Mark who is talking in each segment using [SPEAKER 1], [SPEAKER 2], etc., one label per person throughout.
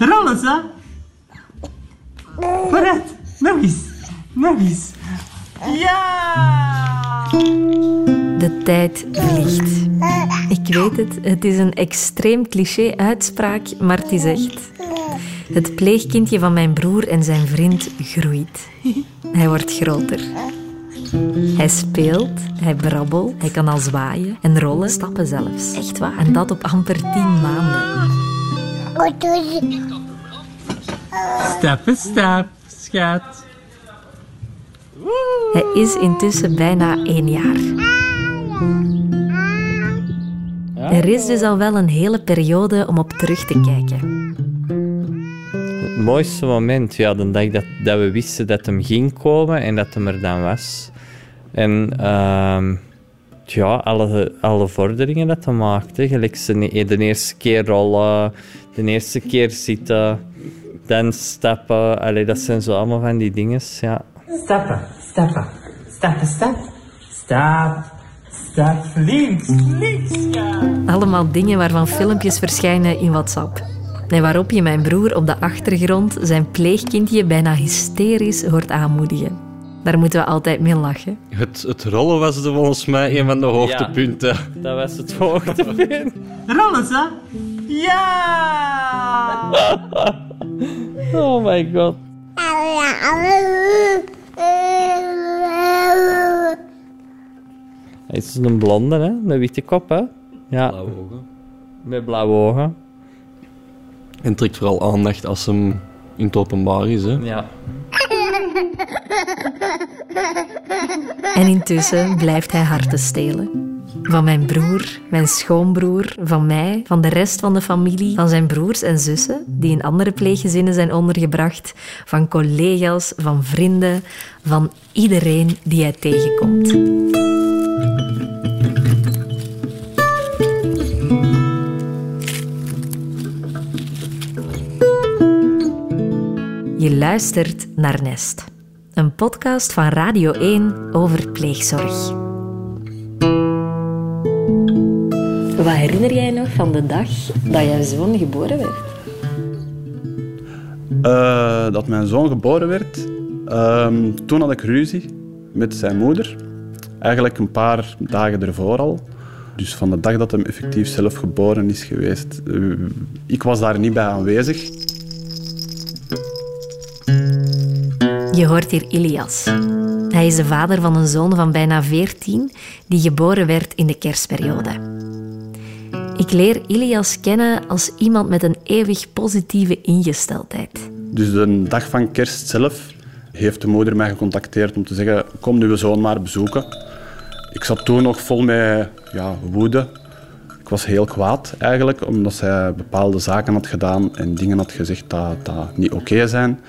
[SPEAKER 1] Rol eens, hè. Vooruit. Nog eens. Nog eens. Ja!
[SPEAKER 2] De tijd vliegt. Ik weet het, het is een extreem cliché-uitspraak, maar het is echt. Het pleegkindje van mijn broer en zijn vriend groeit. Hij wordt groter. Hij speelt, hij brabbelt, hij kan al zwaaien en rollen, stappen zelfs. Echt waar. En dat op amper tien maanden.
[SPEAKER 1] Stappen, stap, schat.
[SPEAKER 2] Hij is intussen bijna één jaar. Er is dus al wel een hele periode om op terug te kijken.
[SPEAKER 3] Het mooiste moment, ja, de dag dat, dat we wisten dat hem ging komen en dat hem er dan was. En ehm, ja, alle, alle vorderingen dat hij maakte. Gelijk de, de eerste keer rollen, de eerste keer zitten, dan stappen. Allee, dat zijn zo allemaal van die dingen, ja.
[SPEAKER 1] Stappen, stappen. Stappen, stap. Stap. Stap links, links, ja.
[SPEAKER 2] Allemaal dingen waarvan filmpjes verschijnen in WhatsApp. En waarop je mijn broer op de achtergrond zijn pleegkindje bijna hysterisch hoort aanmoedigen. Daar moeten we altijd mee lachen.
[SPEAKER 4] Het, het rollen was volgens mij een van de hoogtepunten.
[SPEAKER 3] Dat was het hoogtepunt.
[SPEAKER 1] Rol eens, hè. Ja!
[SPEAKER 3] Oh my god. Hij is een blonde, hè? Met witte kop, hè? Ja,
[SPEAKER 4] Blauwe ogen.
[SPEAKER 3] met blauwe ogen.
[SPEAKER 4] En trekt vooral aandacht als hem in het openbaar is. Hè.
[SPEAKER 3] Ja.
[SPEAKER 2] En intussen blijft hij harten stelen. Van mijn broer, mijn schoonbroer, van mij, van de rest van de familie, van zijn broers en zussen, die in andere pleeggezinnen zijn ondergebracht, van collega's, van vrienden, van iedereen die hij tegenkomt. Je luistert naar Nest, een podcast van Radio 1 over pleegzorg. Wat herinner jij nog van de dag dat jouw zoon geboren werd?
[SPEAKER 5] Eh, dat mijn zoon geboren werd. Ehm, toen had ik ruzie met zijn moeder. Eigenlijk een paar dagen ervoor al. Dus van de dag dat hem effectief zelf geboren is geweest. eh, ik was daar niet bij aanwezig.
[SPEAKER 2] Je hoort hier Ilias. Hij is de vader van een zoon van bijna 14 die geboren werd in de kerstperiode. Ik leer Ilias kennen als iemand met een eeuwig positieve ingesteldheid.
[SPEAKER 5] Dus de dag van kerst zelf heeft de moeder mij gecontacteerd om te zeggen: Kom nu zoon maar bezoeken. Ik zat toen nog vol met ja, woede. Ik was heel kwaad eigenlijk, omdat zij bepaalde zaken had gedaan en dingen had gezegd dat, dat niet oké zijn.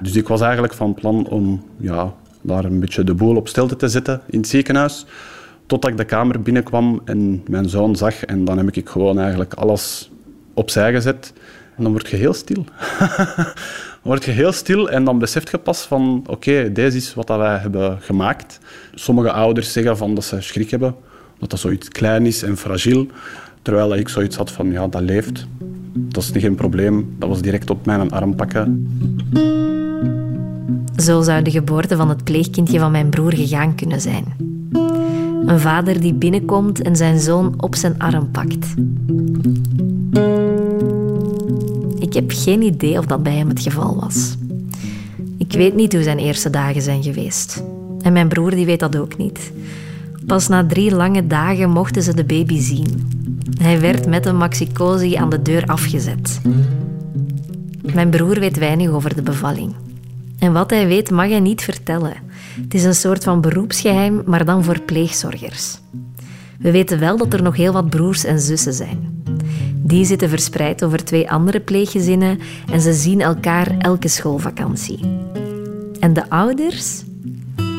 [SPEAKER 5] Dus ik was eigenlijk van plan om ja, daar een beetje de boel op stilte te zetten in het ziekenhuis. Totdat ik de kamer binnenkwam en mijn zoon zag. En dan heb ik gewoon eigenlijk alles opzij gezet. En dan word je heel stil. word je heel stil en dan beseft je pas van... Oké, deze is wat dat wij hebben gemaakt. Sommige ouders zeggen van dat ze schrik hebben. Dat dat zoiets klein is en fragiel. Terwijl ik zoiets had van, ja, dat leeft. Dat is geen probleem. Dat was direct op mijn arm pakken.
[SPEAKER 2] Zo zou de geboorte van het pleegkindje van mijn broer gegaan kunnen zijn. Een vader die binnenkomt en zijn zoon op zijn arm pakt. Ik heb geen idee of dat bij hem het geval was. Ik weet niet hoe zijn eerste dagen zijn geweest. En mijn broer die weet dat ook niet. Pas na drie lange dagen mochten ze de baby zien. Hij werd met een maxicosi aan de deur afgezet. Mijn broer weet weinig over de bevalling. En wat hij weet mag hij niet vertellen. Het is een soort van beroepsgeheim, maar dan voor pleegzorgers. We weten wel dat er nog heel wat broers en zussen zijn. Die zitten verspreid over twee andere pleeggezinnen en ze zien elkaar elke schoolvakantie. En de ouders,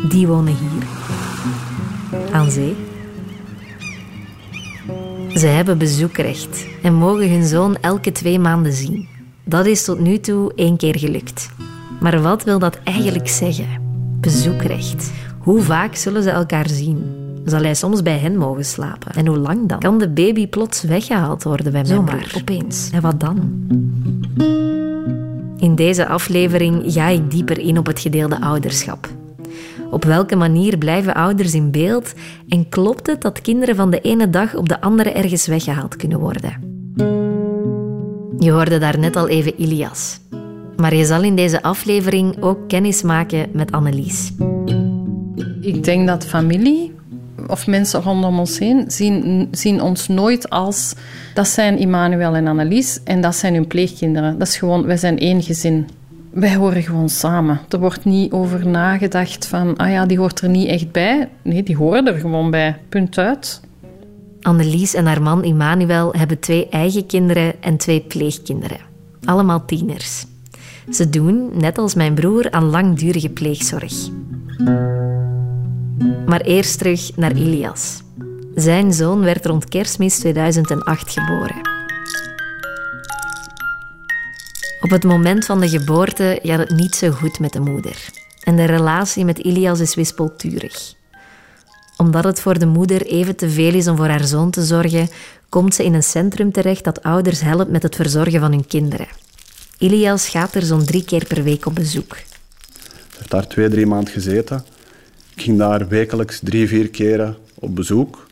[SPEAKER 2] die wonen hier. Aan zee. Ze hebben bezoekrecht en mogen hun zoon elke twee maanden zien. Dat is tot nu toe één keer gelukt. Maar wat wil dat eigenlijk zeggen? Bezoekrecht. Hoe vaak zullen ze elkaar zien? Zal hij soms bij hen mogen slapen? En hoe lang dan? Kan de baby plots weggehaald worden bij mijn
[SPEAKER 6] Zomaar,
[SPEAKER 2] broer? opeens. En wat dan? In deze aflevering ga ik dieper in op het gedeelde ouderschap. Op welke manier blijven ouders in beeld en klopt het dat kinderen van de ene dag op de andere ergens weggehaald kunnen worden? Je hoorde daar net al even Ilias. Maar je zal in deze aflevering ook kennis maken met Annelies.
[SPEAKER 6] Ik denk dat familie of mensen rondom ons heen zien, zien ons nooit als dat zijn Immanuel en Annelies en dat zijn hun pleegkinderen. Dat is gewoon, wij zijn één gezin. Wij horen gewoon samen. Er wordt niet over nagedacht van, ah ja, die hoort er niet echt bij. Nee, die horen er gewoon bij. Punt uit.
[SPEAKER 2] Annelies en haar man Immanuel hebben twee eigen kinderen en twee pleegkinderen. Allemaal tieners. Ze doen, net als mijn broer, aan langdurige pleegzorg. Maar eerst terug naar Ilias. Zijn zoon werd rond kerstmis 2008 geboren. Op het moment van de geboorte gaat het niet zo goed met de moeder. En de relatie met Ilias is wispelturig. Omdat het voor de moeder even te veel is om voor haar zoon te zorgen, komt ze in een centrum terecht dat ouders helpt met het verzorgen van hun kinderen. Ilias gaat er zo'n drie keer per week op bezoek.
[SPEAKER 5] Hij heeft daar twee, drie maanden gezeten. Ik ging daar wekelijks drie, vier keren op bezoek.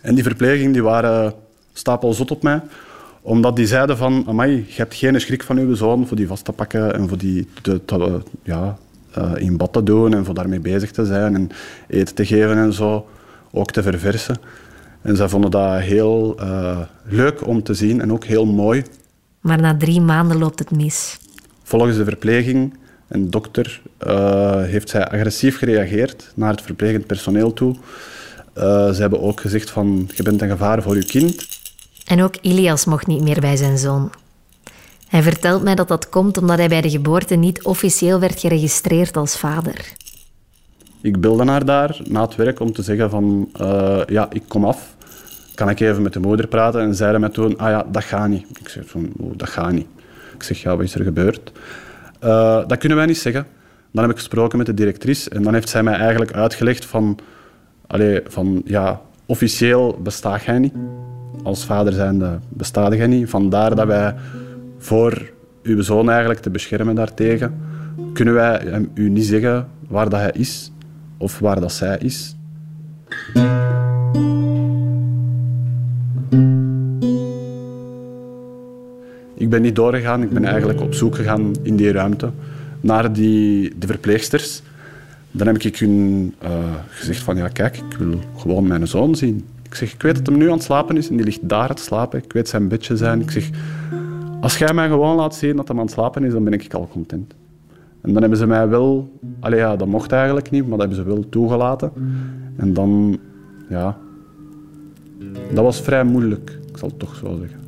[SPEAKER 5] En die verpleging die waren stapelzot op mij. Omdat die zeiden van, amai, je hebt geen schrik van uw zoon voor die vast te pakken en voor die ja, uh, in bad te doen en voor daarmee bezig te zijn en eten te geven en zo. Ook te verversen. En zij vonden dat heel uh, leuk om te zien en ook heel mooi.
[SPEAKER 2] Maar na drie maanden loopt het mis.
[SPEAKER 5] Volgens de verpleging en dokter uh, heeft zij agressief gereageerd naar het verplegend personeel toe. Uh, ze hebben ook gezegd van, je bent een gevaar voor je kind.
[SPEAKER 2] En ook Ilias mocht niet meer bij zijn zoon. Hij vertelt mij dat dat komt omdat hij bij de geboorte niet officieel werd geregistreerd als vader.
[SPEAKER 5] Ik belde haar daar na het werk om te zeggen van, uh, ja, ik kom af. Kan ik even met de moeder praten? En zeiden mij toen, ah ja, dat gaat niet. Ik zeg van, dat gaat niet. Ik zeg, ja, wat is er gebeurd? Uh, dat kunnen wij niet zeggen. Dan heb ik gesproken met de directrice en dan heeft zij mij eigenlijk uitgelegd van, allee, van ja, officieel bestaat jij niet. Als vader zijnde bestaat jij niet. Vandaar dat wij voor uw zoon eigenlijk te beschermen daartegen, kunnen wij u niet zeggen waar dat hij is of waar dat zij is. Ik ben niet doorgegaan, ik ben eigenlijk op zoek gegaan in die ruimte naar die, de verpleegsters. Dan heb ik hun uh, gezegd van, ja kijk, ik wil gewoon mijn zoon zien. Ik zeg, ik weet dat hij nu aan het slapen is en die ligt daar te slapen. Ik weet zijn bedje zijn. Ik zeg, als jij mij gewoon laat zien dat hij aan het slapen is, dan ben ik al content. En dan hebben ze mij wel... Allee, ja, dat mocht eigenlijk niet, maar dat hebben ze wel toegelaten. En dan, ja... Dat was vrij moeilijk, ik zal het toch zo zeggen.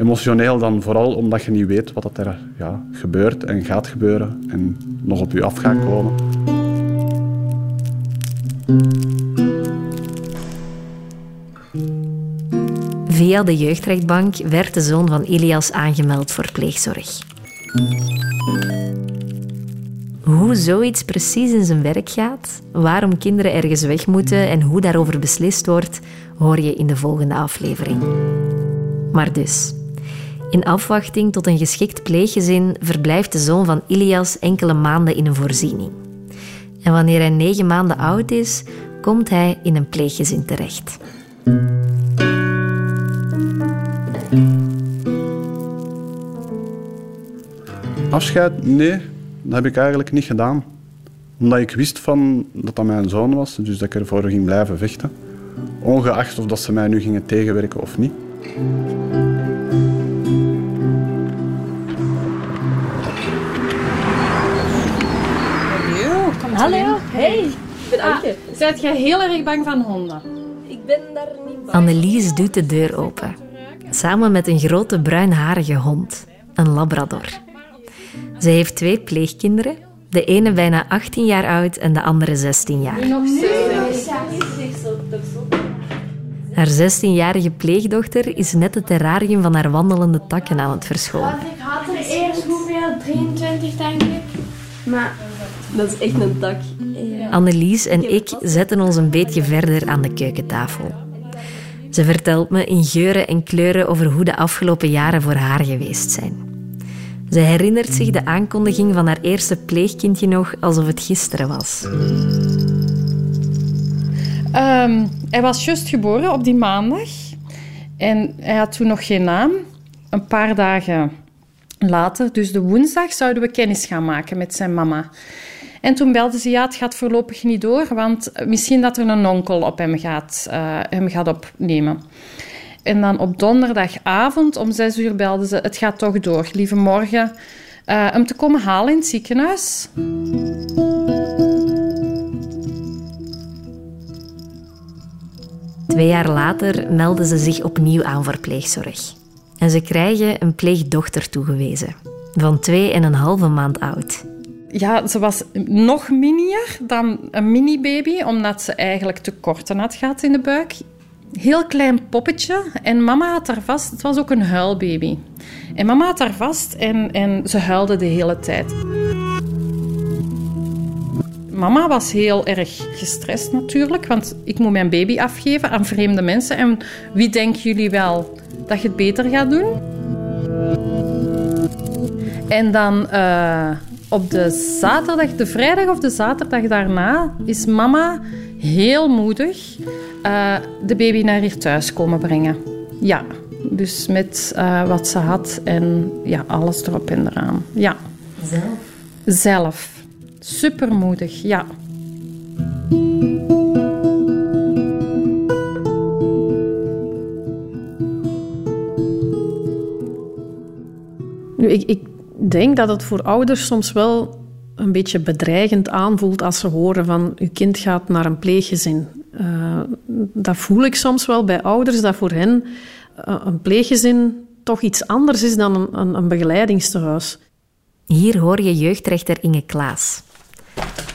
[SPEAKER 5] Emotioneel dan vooral omdat je niet weet wat er ja, gebeurt en gaat gebeuren en nog op je af gaat komen.
[SPEAKER 2] Via de jeugdrechtbank werd de zoon van Ilias aangemeld voor pleegzorg. Hoe zoiets precies in zijn werk gaat, waarom kinderen ergens weg moeten en hoe daarover beslist wordt, hoor je in de volgende aflevering. Maar dus, in afwachting tot een geschikt pleeggezin verblijft de zoon van Ilias enkele maanden in een voorziening. En wanneer hij negen maanden oud is, komt hij in een pleeggezin terecht.
[SPEAKER 5] Afscheid? Nee, dat heb ik eigenlijk niet gedaan. Omdat ik wist van dat dat mijn zoon was, dus dat ik ervoor ging blijven vechten. Ongeacht of dat ze mij nu gingen tegenwerken of niet.
[SPEAKER 7] Hallo, hey. Ik ben Anke.
[SPEAKER 6] Ah, Zijt jij heel erg bang van honden?
[SPEAKER 7] Ik ben daar niet bang
[SPEAKER 2] Annelies doet de deur open. Samen met een grote bruinharige hond, een labrador. Ze heeft twee pleegkinderen. De ene bijna 18 jaar oud en de andere 16 jaar.
[SPEAKER 6] Nog
[SPEAKER 2] Haar 16-jarige pleegdochter is net het terrarium van haar wandelende takken aan het verschonen.
[SPEAKER 7] Ik had er eerst hoeveel? 23, denk ik. Maar dat is echt een tak. Ja.
[SPEAKER 2] Annelies en ik zetten ons een beetje verder aan de keukentafel. Ze vertelt me in geuren en kleuren over hoe de afgelopen jaren voor haar geweest zijn. Ze herinnert zich de aankondiging van haar eerste pleegkindje nog alsof het gisteren was.
[SPEAKER 6] Ehm, hij was juist geboren op die maandag. En hij had toen nog geen naam. Een paar dagen later, dus de woensdag, zouden we kennis gaan maken met zijn mama. En toen belde ze, ja, het gaat voorlopig niet door, want misschien dat er een onkel op hem gaat, uh, hem gaat opnemen. En dan op donderdagavond om zes uur belden ze, het gaat toch door, lieve morgen, uh, hem te komen halen in het ziekenhuis.
[SPEAKER 2] Twee jaar later melden ze zich opnieuw aan voor pleegzorg. En ze krijgen een pleegdochter toegewezen, van twee en een halve maand oud.
[SPEAKER 6] Ja, ze was nog minier dan een mini-baby, omdat ze eigenlijk tekorten had gehad in de buik. Heel klein poppetje en mama had haar vast. Het was ook een huilbaby. En mama had haar vast en, en ze huilde de hele tijd. Mama was heel erg gestrest natuurlijk, want ik moet mijn baby afgeven aan vreemde mensen. En wie denken jullie wel dat je het beter gaat doen? En dan uh, op de zaterdag, de vrijdag of de zaterdag daarna, is mama heel moedig uh, de baby naar hier thuis komen brengen. Ja, dus met uh, wat ze had en ja, alles erop en eraan. Ja.
[SPEAKER 2] Zelf?
[SPEAKER 6] Zelf. Supermoedig, ja.
[SPEAKER 8] Nu, ik, ik denk dat het voor ouders soms wel een beetje bedreigend aanvoelt als ze horen van uw kind gaat naar een pleeggezin. Uh, dat voel ik soms wel bij ouders, dat voor hen uh, een pleeggezin toch iets anders is dan een, een.
[SPEAKER 2] Hier hoor je jeugdrechter Inge Klaas.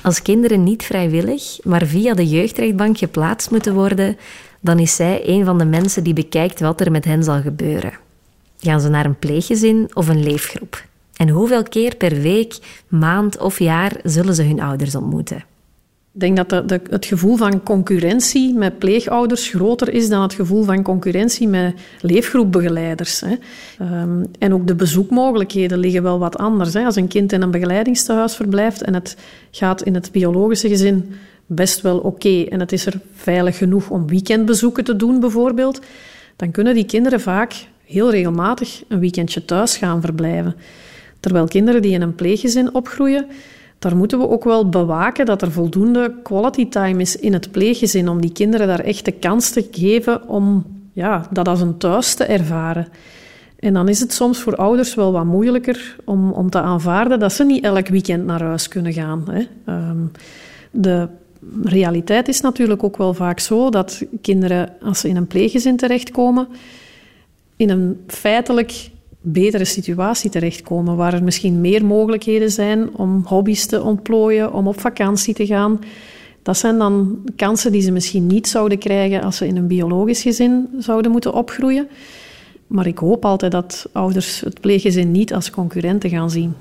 [SPEAKER 2] Als kinderen niet vrijwillig, maar via de jeugdrechtbank geplaatst moeten worden, dan is zij een van de mensen die bekijkt wat er met hen zal gebeuren. Gaan ze naar een pleeggezin of een leefgroep? En hoeveel keer per week, maand of jaar zullen ze hun ouders ontmoeten?
[SPEAKER 8] Ik denk dat de, het gevoel van concurrentie met pleegouders groter is dan het gevoel van concurrentie met leefgroepbegeleiders. Hè. Um, en ook de bezoekmogelijkheden liggen wel wat anders. Hè. Als een kind in een begeleidingstehuis verblijft en het gaat in het biologische gezin best wel oké en het is er veilig genoeg om weekendbezoeken te doen bijvoorbeeld, dan kunnen die kinderen vaak heel regelmatig een weekendje thuis gaan verblijven. Terwijl kinderen die in een pleeggezin opgroeien, daar moeten we ook wel bewaken dat er voldoende quality time is in het pleeggezin om die kinderen daar echt de kans te geven om ja, dat als een thuis te ervaren. En dan is het soms voor ouders wel wat moeilijker om, om te aanvaarden dat ze niet elk weekend naar huis kunnen gaan. Hè. Um, de realiteit is natuurlijk ook wel vaak zo dat kinderen, als ze in een pleeggezin terechtkomen, in een feitelijk betere situatie terechtkomen, waar er misschien meer mogelijkheden zijn om hobby's te ontplooien, om op vakantie te gaan. Dat zijn dan kansen die ze misschien niet zouden krijgen als ze in een biologisch gezin zouden moeten opgroeien. Maar ik hoop altijd dat ouders het pleeggezin niet als concurrenten gaan zien.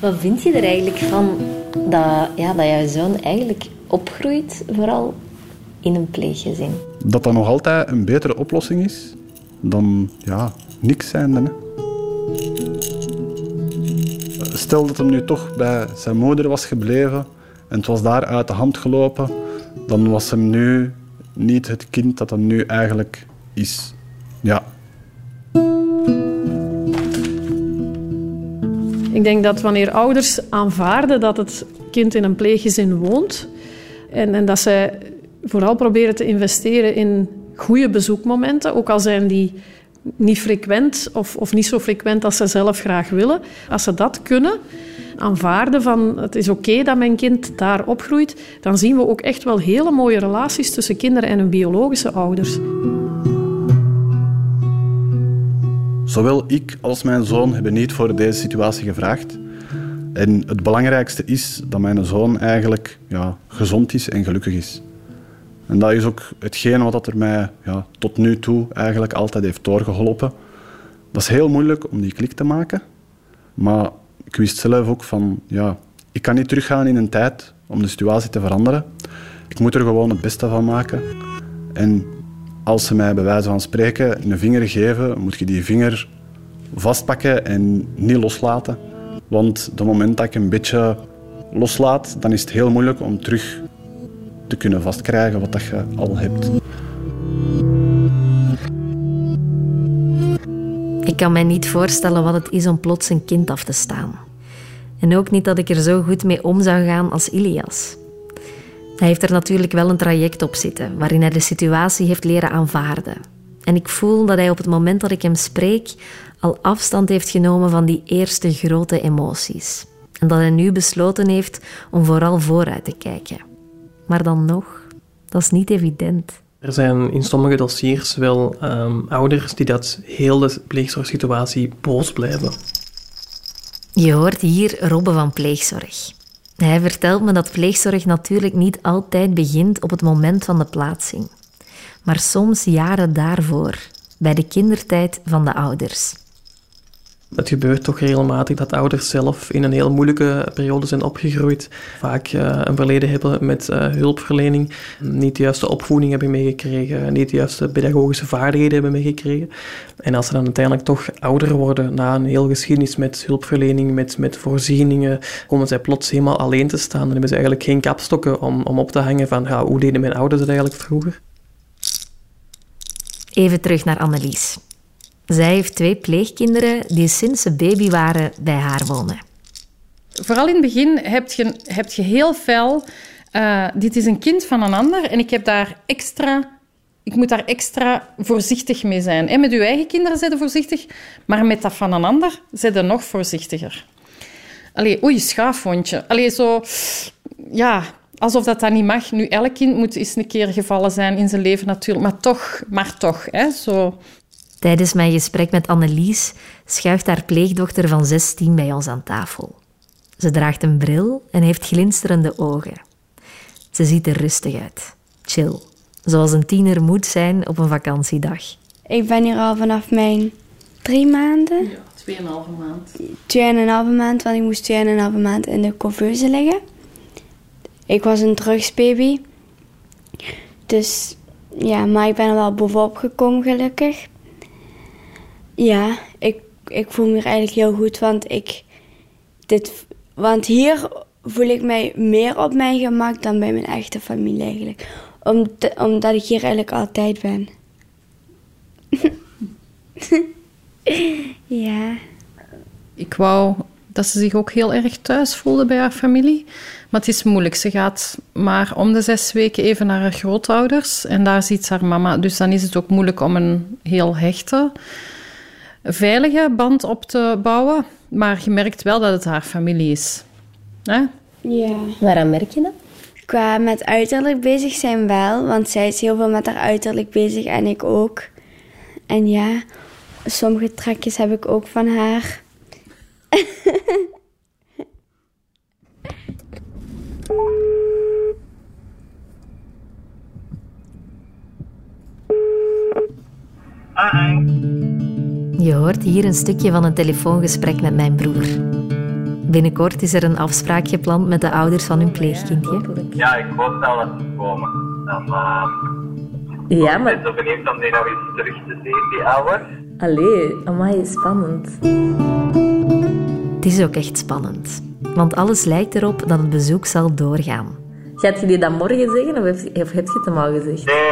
[SPEAKER 2] Wat vind je er eigenlijk van dat, ja, dat jouw zoon eigenlijk opgroeit, vooral in een pleeggezin.
[SPEAKER 5] Dat dat nog altijd een betere oplossing is dan ja, niks zijn. Hè. Stel dat hem nu toch bij zijn moeder was gebleven en het was daar uit de hand gelopen, dan was hem nu niet het kind dat hem nu eigenlijk is. Ja.
[SPEAKER 8] Ik denk dat wanneer ouders aanvaarden dat het kind in een pleeggezin woont en, en dat zij vooral proberen te investeren in goede bezoekmomenten, ook al zijn die niet frequent of, of niet zo frequent als ze zelf graag willen. Als ze dat kunnen, aanvaarden van het is oké dat mijn kind daar opgroeit, dan zien we ook echt wel hele mooie relaties tussen kinderen en hun biologische ouders.
[SPEAKER 5] Zowel ik als mijn zoon hebben niet voor deze situatie gevraagd. En het belangrijkste is dat mijn zoon eigenlijk ja, gezond is en gelukkig is. En dat is ook hetgeen wat er mij ja, tot nu toe eigenlijk altijd heeft doorgeholpen. Dat is heel moeilijk om die klik te maken. Maar ik wist zelf ook van, ja, ik kan niet teruggaan in een tijd om de situatie te veranderen. Ik moet er gewoon het beste van maken. En Als ze mij bij wijze van spreken een vinger geven, moet je die vinger vastpakken en niet loslaten. Want op het moment dat ik een beetje loslaat, dan is het heel moeilijk om terug te kunnen vastkrijgen wat dat je al hebt.
[SPEAKER 2] Ik kan mij niet voorstellen wat het is om plots een kind af te staan. En ook niet dat ik er zo goed mee om zou gaan als Ilias. Hij heeft er natuurlijk wel een traject op zitten, waarin hij de situatie heeft leren aanvaarden. En ik voel dat hij op het moment dat ik hem spreek al afstand heeft genomen van die eerste grote emoties. En dat hij nu besloten heeft om vooral vooruit te kijken. Maar dan nog, dat is niet evident.
[SPEAKER 9] Er zijn in sommige dossiers wel ehm, ouders die dat heel de pleegzorgsituatie boos blijven.
[SPEAKER 2] Je hoort hier Robbe van Pleegzorg. Hij vertelt me dat pleegzorg natuurlijk niet altijd begint op het moment van de plaatsing, maar soms jaren daarvoor, bij de kindertijd van de ouders.
[SPEAKER 9] Het gebeurt toch regelmatig dat ouders zelf in een heel moeilijke periode zijn opgegroeid. Vaak uh, een verleden hebben met uh, hulpverlening, niet de juiste opvoeding hebben meegekregen, niet de juiste pedagogische vaardigheden hebben meegekregen. En als ze dan uiteindelijk toch ouder worden, na een heel geschiedenis met hulpverlening, met, met voorzieningen, komen zij plots helemaal alleen te staan. Dan hebben ze eigenlijk geen kapstokken om, om op te hangen van ja, hoe deden mijn ouders het eigenlijk vroeger.
[SPEAKER 2] Even terug naar Annelies. Zij heeft twee pleegkinderen die sinds ze baby waren bij haar wonen.
[SPEAKER 6] Vooral in het begin heb je, heb je heel fel... Uh, dit is een kind van een ander en ik heb daar extra... Ik moet daar extra voorzichtig mee zijn. En met uw eigen kinderen zijn voorzichtig, maar met dat van een ander zijn nog voorzichtiger. Allee, oei, schaafwondje. Allee, zo... Ja, alsof dat, dat niet mag. Nu, elk kind moet eens een keer gevallen zijn in zijn leven natuurlijk, maar toch, maar toch. Hè, zo.
[SPEAKER 2] Tijdens mijn gesprek met Annelies schuift haar pleegdochter van 16 bij ons aan tafel. Ze draagt een bril en heeft glinsterende ogen. Ze ziet er rustig uit, chill, zoals een tiener moet zijn op een vakantiedag.
[SPEAKER 7] Ik ben hier al vanaf mijn drie maanden.
[SPEAKER 6] Ja, tweeënhalve maand.
[SPEAKER 7] Tweeënhalve maand, want ik moest tweeënhalve maand in de couveuse liggen. Ik was een drugsbaby. Dus ja, maar ik ben er wel bovenop gekomen gelukkig. Ja, ik, ik voel me eigenlijk heel goed, want ik... Dit, want hier voel ik mij meer op mijn gemak dan bij mijn echte familie eigenlijk. Om, omdat ik hier eigenlijk altijd ben. ja.
[SPEAKER 6] Ik wou dat ze zich ook heel erg thuis voelde bij haar familie. Maar het is moeilijk. Ze gaat maar om de zes weken even naar haar grootouders. En daar ziet haar mama. Dus dan is het ook moeilijk om een heel hechte veilige band op te bouwen. Maar je merkt wel dat het haar familie is. Hè?
[SPEAKER 7] Ja.
[SPEAKER 2] Waaraan merk je dat?
[SPEAKER 7] Qua met uiterlijk bezig zijn wel, want zij is heel veel met haar uiterlijk bezig en ik ook. En ja, sommige trekjes heb ik ook van haar.
[SPEAKER 2] Je hoort hier een stukje van een telefoongesprek met mijn broer. Binnenkort is er een afspraak gepland met de ouders van hun pleegkindje.
[SPEAKER 10] Ja, ik hoop wel dat ze komen. Dan, uh,
[SPEAKER 2] ja, maar...
[SPEAKER 10] Ik ben zo benieuwd om die nog eens terug te zien, die ouders.
[SPEAKER 2] Allee, amai, spannend. Het is ook echt spannend. Want alles lijkt erop dat het bezoek zal doorgaan. Gaat je die dat morgen zeggen of heb, je het hem al gezegd?
[SPEAKER 10] Nee,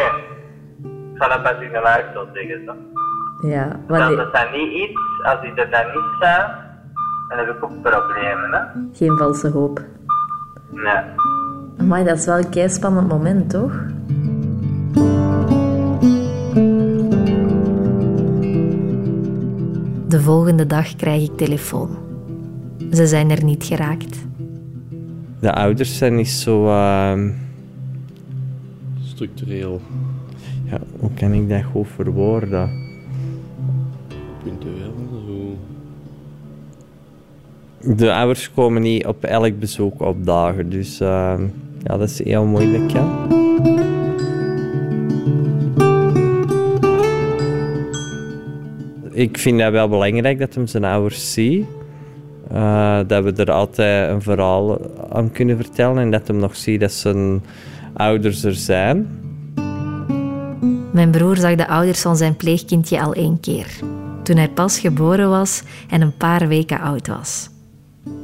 [SPEAKER 10] ik ga dat pas in de live zeggen.
[SPEAKER 2] Ja,
[SPEAKER 10] want dat is dan niet iets, als die er dan niet zijn, dan heb ik ook problemen. Hè?
[SPEAKER 2] Geen valse hoop.
[SPEAKER 10] Nee.
[SPEAKER 2] Maar dat is wel een kei spannend moment, toch? De volgende dag krijg ik telefoon. Ze zijn er niet geraakt.
[SPEAKER 3] De ouders zijn niet zo... Uh...
[SPEAKER 4] Structureel.
[SPEAKER 3] Ja, hoe kan ik dat goed verwoorden? De ouders komen niet op elk bezoek opdagen, dus uh, ja, dat is heel moeilijk. Ik vind het wel belangrijk dat hem zijn ouders ziet. Uh, dat we er altijd een verhaal aan kunnen vertellen en dat hem nog ziet dat zijn ouders er zijn.
[SPEAKER 2] Mijn broer zag de ouders van zijn pleegkindje al één keer. Toen hij pas geboren was en een paar weken oud was.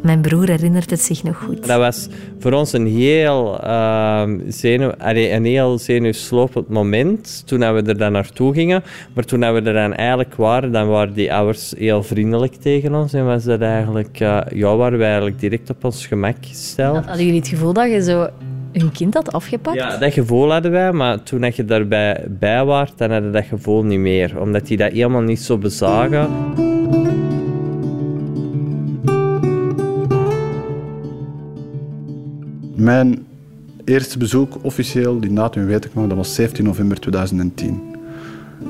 [SPEAKER 2] Mijn broer herinnert het zich nog goed.
[SPEAKER 3] Dat was voor ons een heel, uh, zenuw, allee, een heel zenuwslopend moment toen we er dan naartoe gingen. Maar toen we er dan eigenlijk waren, dan waren die ouders heel vriendelijk tegen ons. En was dat eigenlijk, uh, ja, waren wij eigenlijk direct op ons gemak gesteld.
[SPEAKER 2] Hadden jullie het gevoel dat je zo hun kind had afgepakt?
[SPEAKER 3] Ja, dat gevoel hadden wij, maar toen je daarbij bij was, dan hadden dat gevoel niet meer. Omdat die dat helemaal niet zo bezagen.
[SPEAKER 5] Mijn eerste bezoek officieel, die datum weet ik nog, dat was 17 november 2010.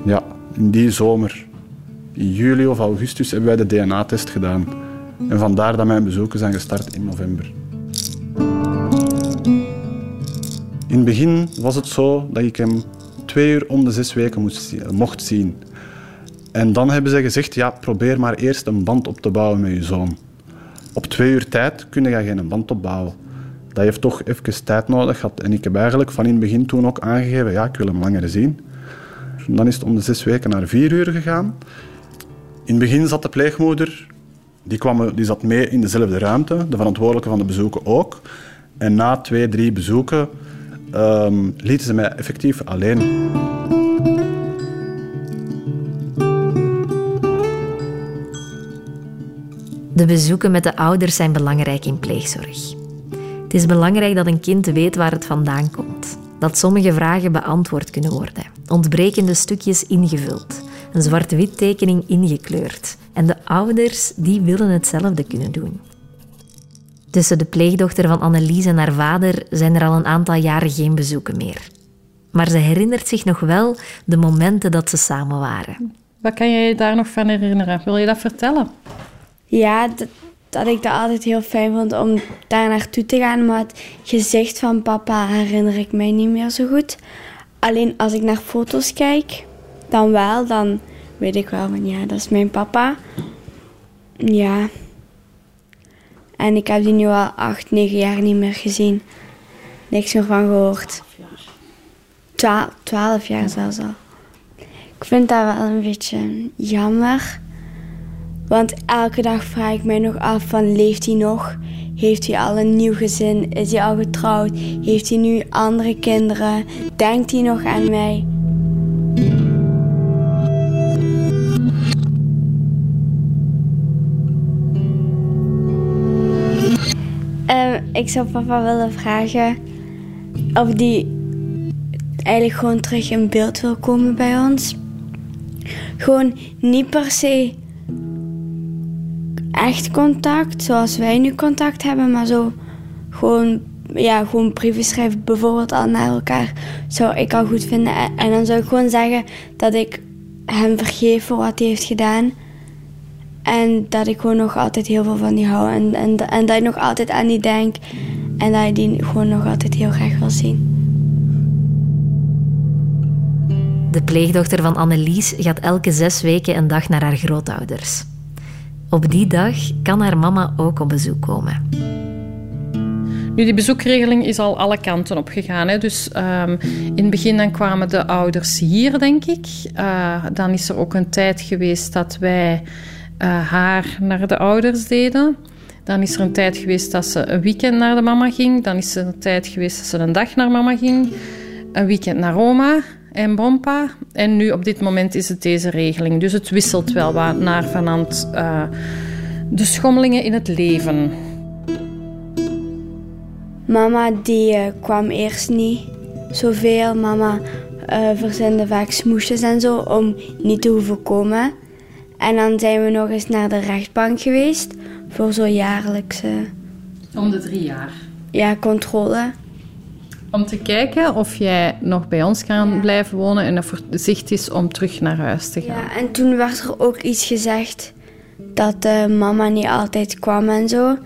[SPEAKER 5] Ja, in die zomer, in juli of augustus, hebben wij de DNA-test gedaan. En vandaar dat mijn bezoeken zijn gestart in november. In het begin was het zo dat ik hem twee uur om de zes weken moest, mocht zien. En dan hebben ze gezegd, ja, probeer maar eerst een band op te bouwen met je zoon. Op twee uur tijd kun je geen band opbouwen dat heeft toch even tijd nodig gehad. En ik heb eigenlijk van in het begin toen ook aangegeven, ja, ik wil hem langer zien. Dan is het om de zes weken naar vier uur gegaan. In het begin zat de pleegmoeder, die, kwam, die zat mee in dezelfde ruimte, de verantwoordelijke van de bezoeken ook. En na twee, drie bezoeken um, lieten ze mij effectief alleen.
[SPEAKER 2] De bezoeken met de ouders zijn belangrijk in pleegzorg. Het is belangrijk dat een kind weet waar het vandaan komt. Dat sommige vragen beantwoord kunnen worden. Ontbrekende stukjes ingevuld. Een zwart-wit tekening ingekleurd. En de ouders die willen hetzelfde kunnen doen. Tussen de pleegdochter van Annelies en haar vader zijn er al een aantal jaren geen bezoeken meer. Maar ze herinnert zich nog wel de momenten dat ze samen waren.
[SPEAKER 6] Wat kan je je daar nog van herinneren? Wil je dat vertellen?
[SPEAKER 7] Ja, dat ik dat altijd heel fijn vond om daar naartoe te gaan. Maar het gezicht van papa herinner ik mij niet meer zo goed. Alleen als ik naar foto's kijk, dan wel. Dan weet ik wel van ja, dat is mijn papa. Ja. En ik heb die nu al acht, negen jaar niet meer gezien. Niks meer van gehoord. Twaalf, twaalf jaar zelfs al. Ik vind dat wel een beetje jammer. Want elke dag vraag ik mij nog af van leeft hij nog? Heeft hij al een nieuw gezin? Is hij al getrouwd? Heeft hij nu andere kinderen? Denkt hij nog aan mij? Um, ik zou papa willen vragen of die eigenlijk gewoon terug in beeld wil komen bij ons. Gewoon niet per se echt contact, zoals wij nu contact hebben, maar zo gewoon, ja, gewoon brieven schrijven, bijvoorbeeld al naar elkaar, zou ik al goed vinden. En dan zou ik gewoon zeggen dat ik hem vergeef voor wat hij heeft gedaan. En dat ik gewoon nog altijd heel veel van die hou. En, en, en dat ik nog altijd aan die denk. En dat ik die gewoon nog altijd heel graag wil zien.
[SPEAKER 2] De pleegdochter van Annelies gaat elke zes weken een dag naar haar grootouders. Op die dag kan haar mama ook op bezoek komen.
[SPEAKER 6] Nu, die bezoekregeling is al alle kanten op gegaan. Hè. Dus um, in het begin dan kwamen de ouders hier, denk ik. Uh, dan is er ook een tijd geweest dat wij uh, haar naar de ouders deden. Dan is er een tijd geweest dat ze een weekend naar de mama ging. Dan is er een tijd geweest dat ze een dag naar mama ging. Een weekend naar oma en Bompa. En nu op dit moment is het deze regeling. Dus het wisselt wel wat naar vanand uh, de schommelingen in het leven.
[SPEAKER 7] Mama die uh, kwam eerst niet zoveel. Mama uh, verzende vaak smoesjes en zo om niet te hoeven komen. En dan zijn we nog eens naar de rechtbank geweest voor zo'n jaarlijkse...
[SPEAKER 6] Om de drie jaar?
[SPEAKER 7] Ja, controle.
[SPEAKER 6] Om te kijken of jij nog bij ons kan blijven wonen en of er zicht is om terug naar huis te gaan.
[SPEAKER 7] Ja, en toen werd er ook iets gezegd dat uh, mama niet altijd kwam en zo.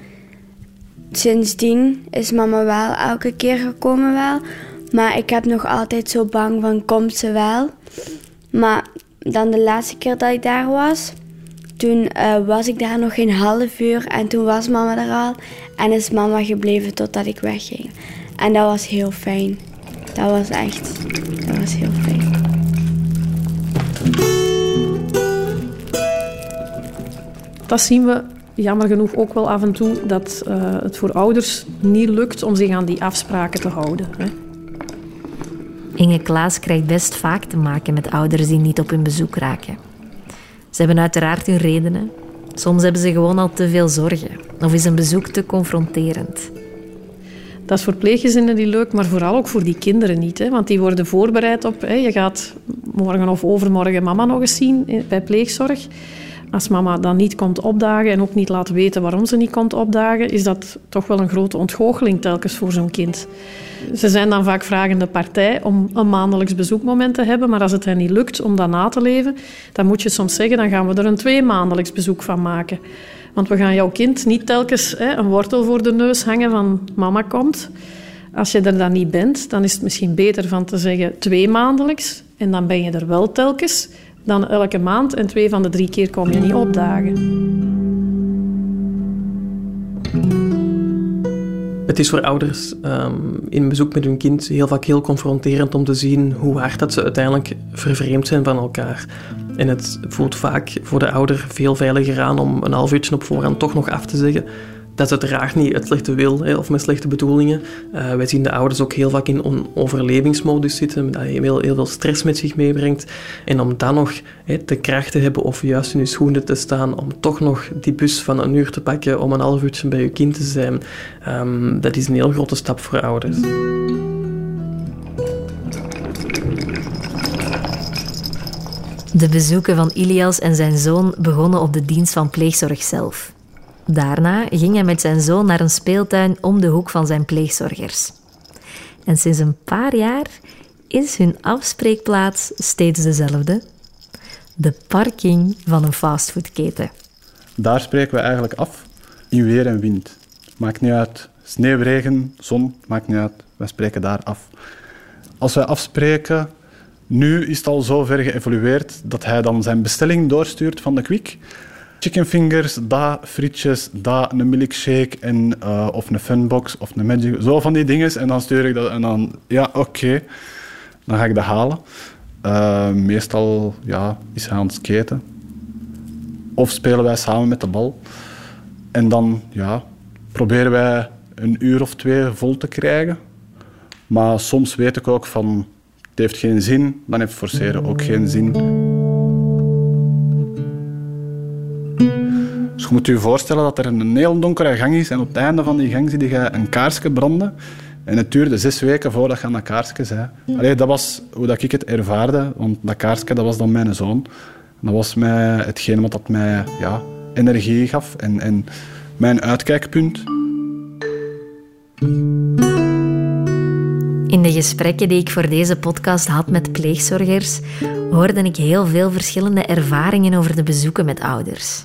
[SPEAKER 7] Sindsdien is mama wel elke keer gekomen wel. Maar ik heb nog altijd zo bang van komt ze wel. Maar dan de laatste keer dat ik daar was, toen uh, was ik daar nog geen half uur en toen was mama er al. En is mama gebleven totdat ik wegging. En dat was heel fijn. Dat was echt, dat was heel fijn.
[SPEAKER 8] Dat zien we jammer genoeg ook wel af en toe, dat uh, het voor ouders niet lukt om zich aan die afspraken te houden. Hè.
[SPEAKER 2] Inge Klaas krijgt best vaak te maken met ouders die niet op hun bezoek raken. Ze hebben uiteraard hun redenen. Soms hebben ze gewoon al te veel zorgen of is een bezoek te confronterend.
[SPEAKER 8] Dat is voor pleeggezinnen niet leuk, maar vooral ook voor die kinderen niet. Hè? Want die worden voorbereid op... Hè, je gaat morgen of overmorgen mama nog eens zien bij pleegzorg. Als mama dan niet komt opdagen en ook niet laat weten waarom ze niet komt opdagen, is dat toch wel een grote ontgoocheling telkens voor zo'n kind. Ze zijn dan vaak vragende partij om een maandelijks bezoekmoment te hebben, maar als het hen niet lukt om dat na te leven, dan moet je soms zeggen, dan gaan we er een twee maandelijks bezoek van maken. Want we gaan jouw kind niet telkens hè, een wortel voor de neus hangen van mama komt. Als je er dan niet bent, dan is het misschien beter van te zeggen twee maandelijks. En dan ben je er wel telkens dan elke maand en twee van de drie keer kom je niet opdagen.
[SPEAKER 9] Het is voor ouders um, in bezoek met hun kind heel vaak heel confronterend om te zien hoe hard dat ze uiteindelijk vervreemd zijn van elkaar. En het voelt vaak voor de ouder veel veiliger aan om een half uurtje op voorhand toch nog af te zeggen dat is uiteraard niet het slechte wil of met slechte bedoelingen. Uh, wij zien de ouders ook heel vaak in een overlevingsmodus zitten, dat heel, heel veel stress met zich meebrengt. En om dan nog de kracht te hebben of juist in je schoenen te staan, om toch nog die bus van een uur te pakken om een half uurtje bij je kind te zijn, um, dat is een heel grote stap voor ouders.
[SPEAKER 2] De bezoeken van Ilias en zijn zoon begonnen op de dienst van pleegzorg zelf. Daarna ging hij met zijn zoon naar een speeltuin om de hoek van zijn pleegzorgers. En sinds een paar jaar is hun afspreekplaats steeds dezelfde: de parking van een fastfoodketen.
[SPEAKER 5] Daar spreken we eigenlijk af in weer en wind. Maakt niet uit. Sneeuw, regen, zon, maakt niet uit. We spreken daar af. Als wij afspreken, nu is het al zo ver geëvolueerd dat hij dan zijn bestelling doorstuurt van de Quick chicken fingers, daar frietjes, daar een milkshake en, uh, of een funbox of een magic. Zo van die dingen. En dan stuur ik dat en dan, ja, oké. Dan ga ik dat halen. Uh, meestal ja, is hij aan het skaten. Of spelen wij samen met de bal. En dan ja, proberen wij een uur of twee vol te krijgen. Maar soms weet ik ook van, het heeft geen zin. Dan heeft forceren ook geen zin. Moet je voorstellen dat er een heel donkere gang is en op het einde van die gang zie je een kaarsje branden. En het duurde zes weken voordat je aan dat kaarsje zei. Allee, dat was hoe dat ik het ervaarde, want dat kaarsje dat was dan mijn zoon. Dat was mij hetgeen wat dat mij ja, energie gaf en, en mijn uitkijkpunt.
[SPEAKER 2] In de gesprekken die ik voor deze podcast had met pleegzorgers, hoorde ik heel veel verschillende ervaringen over de bezoeken met ouders.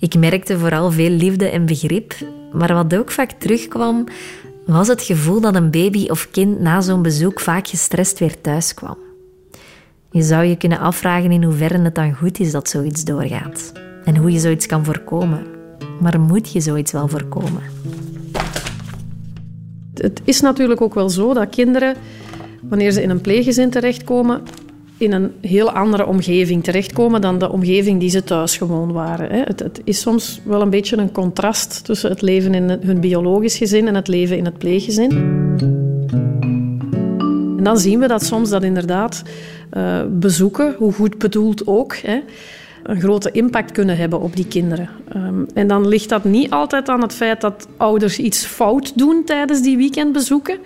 [SPEAKER 2] Ik merkte vooral veel liefde en begrip, maar wat ook vaak terugkwam, was het gevoel dat een baby of kind na zo'n bezoek vaak gestrest weer thuis kwam. Je zou je kunnen afvragen in hoeverre het dan goed is dat zoiets doorgaat en hoe je zoiets kan voorkomen. Maar moet je zoiets wel voorkomen?
[SPEAKER 8] Het is natuurlijk ook wel zo dat kinderen, wanneer ze in een pleeggezin terechtkomen, in een heel andere omgeving terechtkomen dan de omgeving die ze thuis gewoon waren. Het, het, is soms wel een beetje een contrast tussen het leven in hun biologisch gezin en het leven in het pleeggezin. En dan zien we dat soms dat inderdaad uh, bezoeken, hoe goed bedoeld ook, hè, een grote impact kunnen hebben op die kinderen. Um, en dan ligt dat niet altijd aan het feit dat ouders iets fout doen tijdens die weekendbezoeken.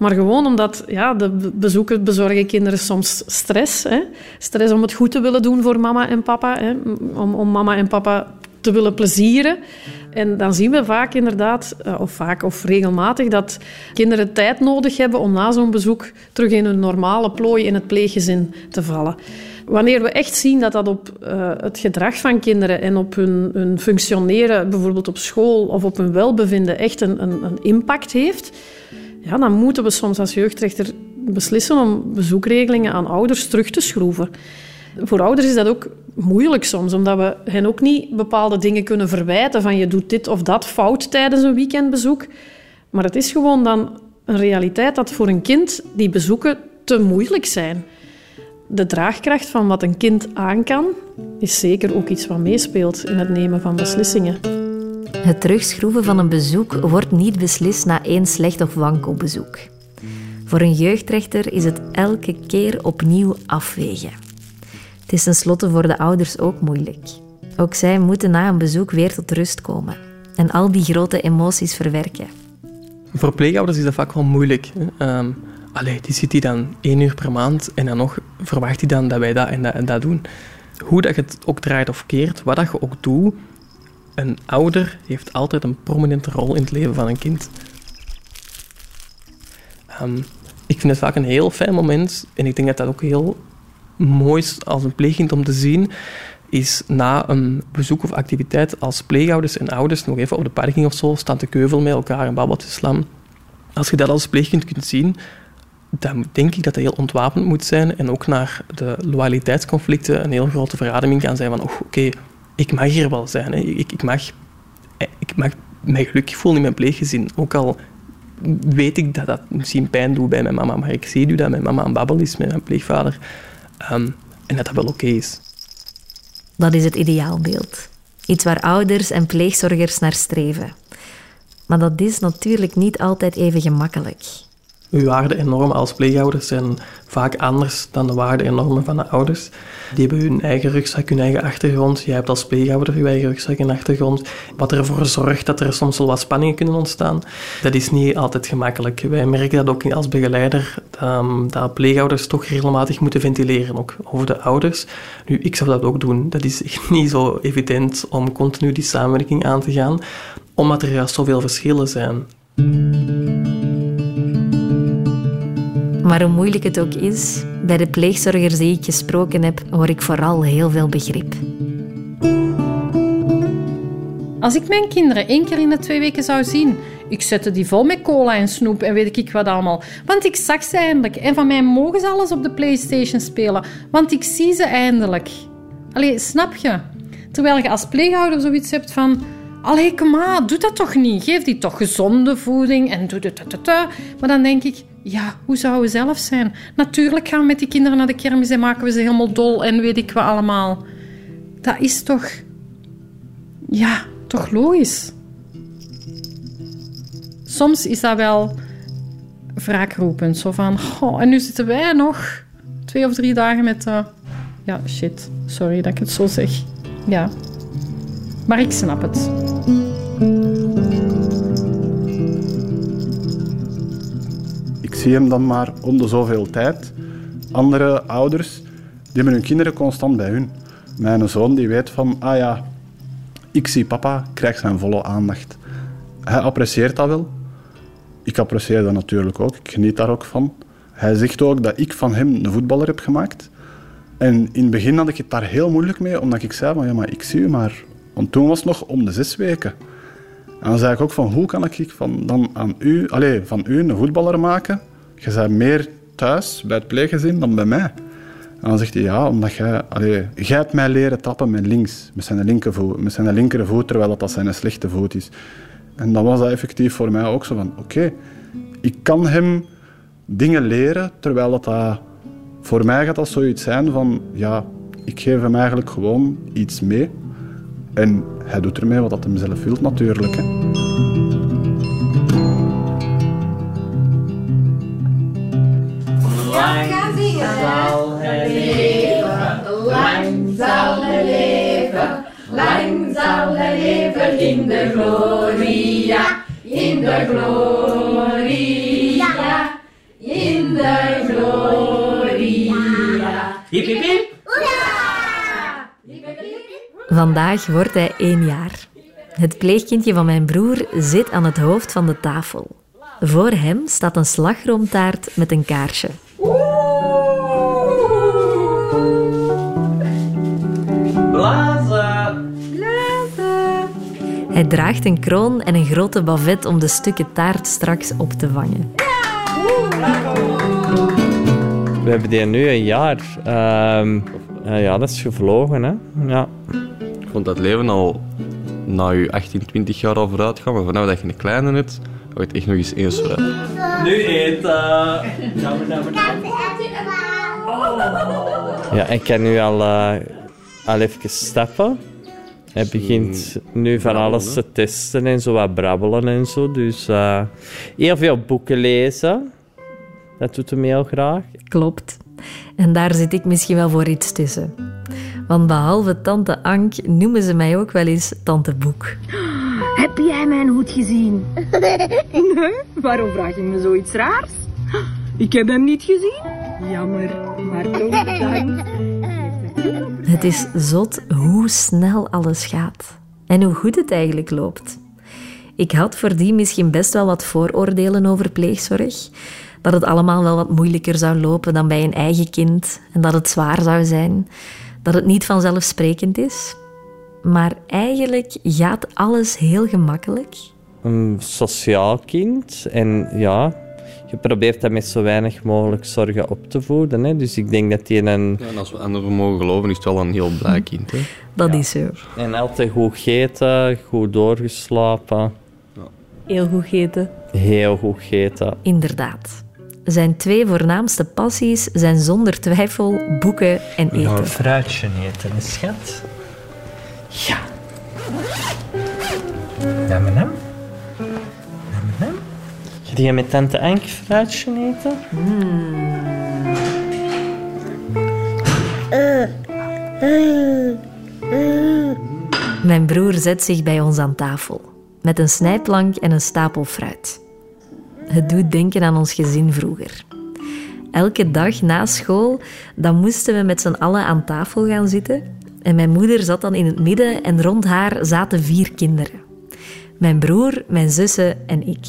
[SPEAKER 8] Maar gewoon omdat ja, de bezoekers bezorgen kinderen soms stress. Hè? Stress om het goed te willen doen voor mama en papa. Hè? Om, om mama en papa te willen plezieren. En dan zien we vaak inderdaad, eh, of vaak of regelmatig, dat kinderen tijd nodig hebben om na zo'n bezoek terug in hun normale plooi in het pleeggezin te vallen. Wanneer we echt zien dat dat op uh, het gedrag van kinderen en op hun, hun, functioneren, bijvoorbeeld op school of op hun welbevinden, echt een, een, een impact heeft, ja, dan moeten we soms als jeugdrechter beslissen om bezoekregelingen aan ouders terug te schroeven. Voor ouders is dat ook moeilijk soms, omdat we hen ook niet bepaalde dingen kunnen verwijten van je doet dit of dat fout tijdens een weekendbezoek. Maar het is gewoon dan een realiteit dat voor een kind die bezoeken te moeilijk zijn. de draagkracht van wat een kind aan kan, is zeker ook iets wat meespeelt in het nemen van beslissingen.
[SPEAKER 2] Het terugschroeven van een bezoek wordt niet beslist na één slecht of wankel bezoek. Voor een jeugdrechter is het elke keer opnieuw afwegen. Het is tenslotte voor de ouders ook moeilijk. Ook zij moeten na een bezoek weer tot rust komen en al die grote emoties verwerken.
[SPEAKER 9] Voor pleegouders is dat vaak wel moeilijk. Um, allee, die zit die dan één uur per maand en dan nog verwacht hij dan dat wij dat en dat en dat doen. Hoe dat je het ook draait of keert, wat dat je ook doet, een ouder heeft altijd een prominente rol in het leven van een kind. Um, ik vind het vaak een heel fijn moment en ik denk dat dat ook heel mooi is als een pleegkind om te zien, is na een bezoek of activiteit als pleegouders en ouders nog even op de parking of zo staan te keuvel met elkaar en babbel te slaan. Als je dat als pleegkind kunt zien, dan denk ik dat dat heel ontwapend moet zijn en ook naar de loyaliteitsconflicten een heel grote verademing kan zijn van oh, oké, ik mag hier wel zijn. Hè. Ik, ik, mag, ik mag mij gelukkig voelen in mijn pleeggezin. Ook al weet ik dat dat misschien pijn doet bij mijn mama, maar ik zie nu dat mijn mama een babbel is met mijn pleegvader. Um, en dat dat wel oké is.
[SPEAKER 2] Dat is het ideaalbeeld. Iets waar ouders en pleegzorgers naar streven. Maar dat is natuurlijk niet altijd even gemakkelijk.
[SPEAKER 9] Uw waarden en normen als pleegouders zijn vaak anders dan de waarden en normen van de ouders. Die hebben hun eigen rugzak, hun eigen achtergrond. Jij hebt als pleegouder je eigen rugzak en achtergrond. Wat ervoor zorgt dat er soms wel wat spanningen kunnen ontstaan. Dat is niet altijd gemakkelijk. Wij merken dat ook als begeleider, um, dat pleegouders toch regelmatig moeten ventileren, ook over de ouders. Nu, ik zou dat ook doen. Dat is echt niet zo evident om continu die samenwerking aan te gaan, omdat er juist zoveel verschillen zijn.
[SPEAKER 2] Maar hoe moeilijk het ook is, bij de pleegzorgers die ik gesproken heb, hoor ik vooral heel veel begrip.
[SPEAKER 6] Als ik mijn kinderen één keer in de twee weken zou zien, ik zette die vol met cola en snoep en weet ik wat allemaal. Want ik zag ze eindelijk. En van mij mogen ze alles op de Playstation spelen. Want ik zie ze eindelijk. Allee, snap je? Terwijl je als pleegouder zoiets hebt van... Allee, kom maar, doe dat toch niet. Geef die toch gezonde voeding en doe het. Maar dan denk ik, ja, hoe zouden we zelf zijn? Natuurlijk gaan we met die kinderen naar de kermis en maken we ze helemaal dol en weet ik wat allemaal. Dat is toch... Ja, toch logisch. Soms is dat wel wraakroepend. Zo van, oh, en nu zitten wij nog twee of drie dagen met... Uh... Ja, shit. Sorry dat ik het zo zeg. Ja. Maar ik snap het.
[SPEAKER 5] Zie hem dan maar om de zoveel tijd. Andere ouders die hebben hun kinderen constant bij hun. Mijn zoon die weet van, ah ja, ik zie papa, krijgt zijn volle aandacht. Hij apprecieert dat wel. Ik apprecieer dat natuurlijk ook. Ik geniet daar ook van. Hij zegt ook dat ik van hem een voetballer heb gemaakt. En in het begin had ik het daar heel moeilijk mee, omdat ik zei van, ja, maar ik zie u maar. Want toen was het nog om de zes weken. En dan zei ik ook van, hoe kan ik van, dan aan u, allez, van u een voetballer maken? Je bent meer thuis bij het pleeggezin dan bij mij. En dan zegt hij, ja, omdat jij... Jij hebt mij leren trappen met links, met zijn, linkervoet, met zijn linkervoet, terwijl dat zijn slechte voet is. En dan was dat effectief voor mij ook zo van, oké, ik kan hem dingen leren, terwijl dat, dat... Voor mij gaat dat zoiets zijn van, ja, ik geef hem eigenlijk gewoon iets mee. En hij doet ermee wat hij zelf wil, natuurlijk. Hè.
[SPEAKER 11] Zal hij leven, lang zal hij leven, lang zal hij leven in de gloria, in de gloria, in de gloria.
[SPEAKER 1] Hip, hip, hip.
[SPEAKER 2] Vandaag wordt hij één jaar. Het pleegkindje van mijn broer zit aan het hoofd van de tafel. Voor hem staat een slagroomtaart met een kaarsje.
[SPEAKER 1] Blazen.
[SPEAKER 2] Hij draagt een kroon en een grote bavet om de stukken taart straks op te vangen.
[SPEAKER 3] We hebben die nu een jaar. Ehm, eh, ja, dat is gevlogen, hè. Ja.
[SPEAKER 4] Ik vond dat leven al na je 18, 20 jaar al vooruit gaan, maar vanaf dat je een kleine hebt, gaat het echt nog eens eens vooruit.
[SPEAKER 1] Nu eten.
[SPEAKER 3] Ja, ik kan nu al, eh, al even stappen. Hij begint nu van alles te testen en zo wat brabbelen en zo. Dus eh, heel veel boeken lezen. Dat doet hem heel graag.
[SPEAKER 2] Klopt. En daar zit ik misschien wel voor iets tussen. Want behalve tante Ank noemen ze mij ook wel eens tante Boek.
[SPEAKER 12] Heb jij mijn hoed gezien? Nee, waarom vraag je me zoiets raars? Ik heb hem niet gezien. Jammer, maar toch bedankt.
[SPEAKER 2] Het is zot hoe snel alles gaat. En hoe goed het eigenlijk loopt. Ik had voordien misschien best wel wat vooroordelen over pleegzorg. Dat het allemaal wel wat moeilijker zou lopen dan bij een eigen kind. En dat het zwaar zou zijn. Dat het niet vanzelfsprekend is. Maar eigenlijk gaat alles heel gemakkelijk.
[SPEAKER 3] Een sociaal kind. En ja, je probeert dat met zo weinig mogelijk zorgen op te voeden. Hè. Dus ik denk dat die een...
[SPEAKER 4] Ja, en als we anderen mogen geloven, is het wel een heel blij kind. Hè?
[SPEAKER 2] Dat is zo.
[SPEAKER 3] En altijd goed gegeten, goed doorgeslapen.
[SPEAKER 2] Heel goed gegeten.
[SPEAKER 3] Heel goed gegeten.
[SPEAKER 2] Inderdaad. Zijn twee voornaamste passies zijn zonder twijfel boeken en eten.
[SPEAKER 1] fruitje eten, schat. Ja. Nam, nam.
[SPEAKER 3] Ga je met tante Ank fruitje eten?
[SPEAKER 2] Mijn broer zet zich bij ons aan tafel, met een snijplank en een stapel fruit. Het doet denken aan ons gezin vroeger. Elke dag na school dan moesten we met z'n allen aan tafel gaan zitten. En mijn moeder zat dan in het midden en rond haar zaten vier kinderen. Mijn broer, mijn zussen en ik.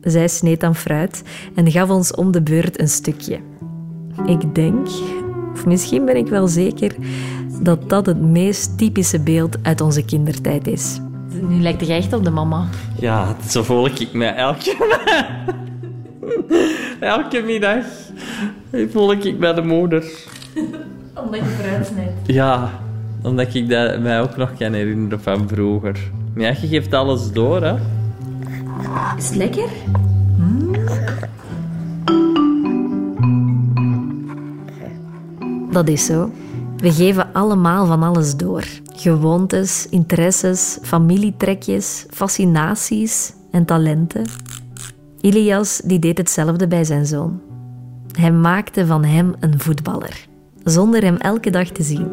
[SPEAKER 2] Zij sneed dan fruit en gaf ons om de beurt een stukje. Ik denk, of misschien ben ik wel zeker, dat dat het meest typische beeld uit onze kindertijd is. Nu lijkt je echt op de mama.
[SPEAKER 3] Ja, zo voel ik me elke, elke middag. Voel ik bij de moeder.
[SPEAKER 2] Omdat je fruit snijdt.
[SPEAKER 3] Ja, omdat ik dat mij ook nog kan herinneren van vroeger. Maar ja, je geeft alles door, hè.
[SPEAKER 2] Is het lekker? Dat is zo. We geven allemaal van alles door. Gewoontes, interesses, familietrekjes, fascinaties en talenten. Ilias die deed hetzelfde bij zijn zoon. Hij maakte van hem een voetballer, zonder hem elke dag te zien.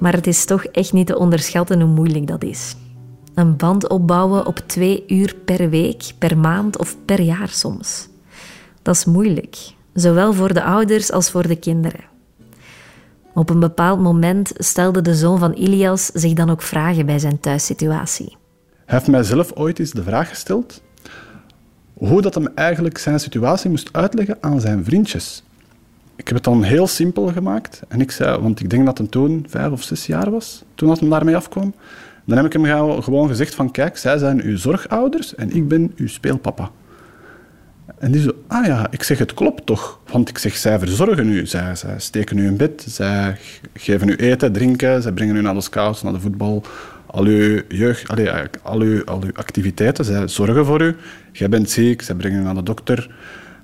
[SPEAKER 2] Maar het is toch echt niet te onderschatten hoe moeilijk dat is. Een band opbouwen op twee uur per week, per maand of per jaar soms. Dat is moeilijk, zowel voor de ouders als voor de kinderen. Op een bepaald moment stelde de zoon van Ilias zich dan ook vragen bij zijn thuissituatie.
[SPEAKER 5] Heeft mijzelf ooit eens de vraag gesteld hoe dat hem eigenlijk zijn situatie moest uitleggen aan zijn vriendjes. Ik heb het dan heel simpel gemaakt. En ik zei, want ik denk dat hij toen vijf of zes jaar was, toen dat hem daarmee afkwam. Dan heb ik hem gewoon gezegd van, kijk, zij zijn uw zorgouders en ik ben uw speelpapa. En die zo, ah ja, ik zeg, het klopt toch? Want ik zeg, zij verzorgen u. Zij, zij steken u in bed, zij geven u eten, drinken, zij brengen u naar de scouts, naar de voetbal. Al uw jeugd, allee, eigenlijk al uw, al uw activiteiten, zij zorgen voor u. Jij bent ziek, zij brengen u naar de dokter.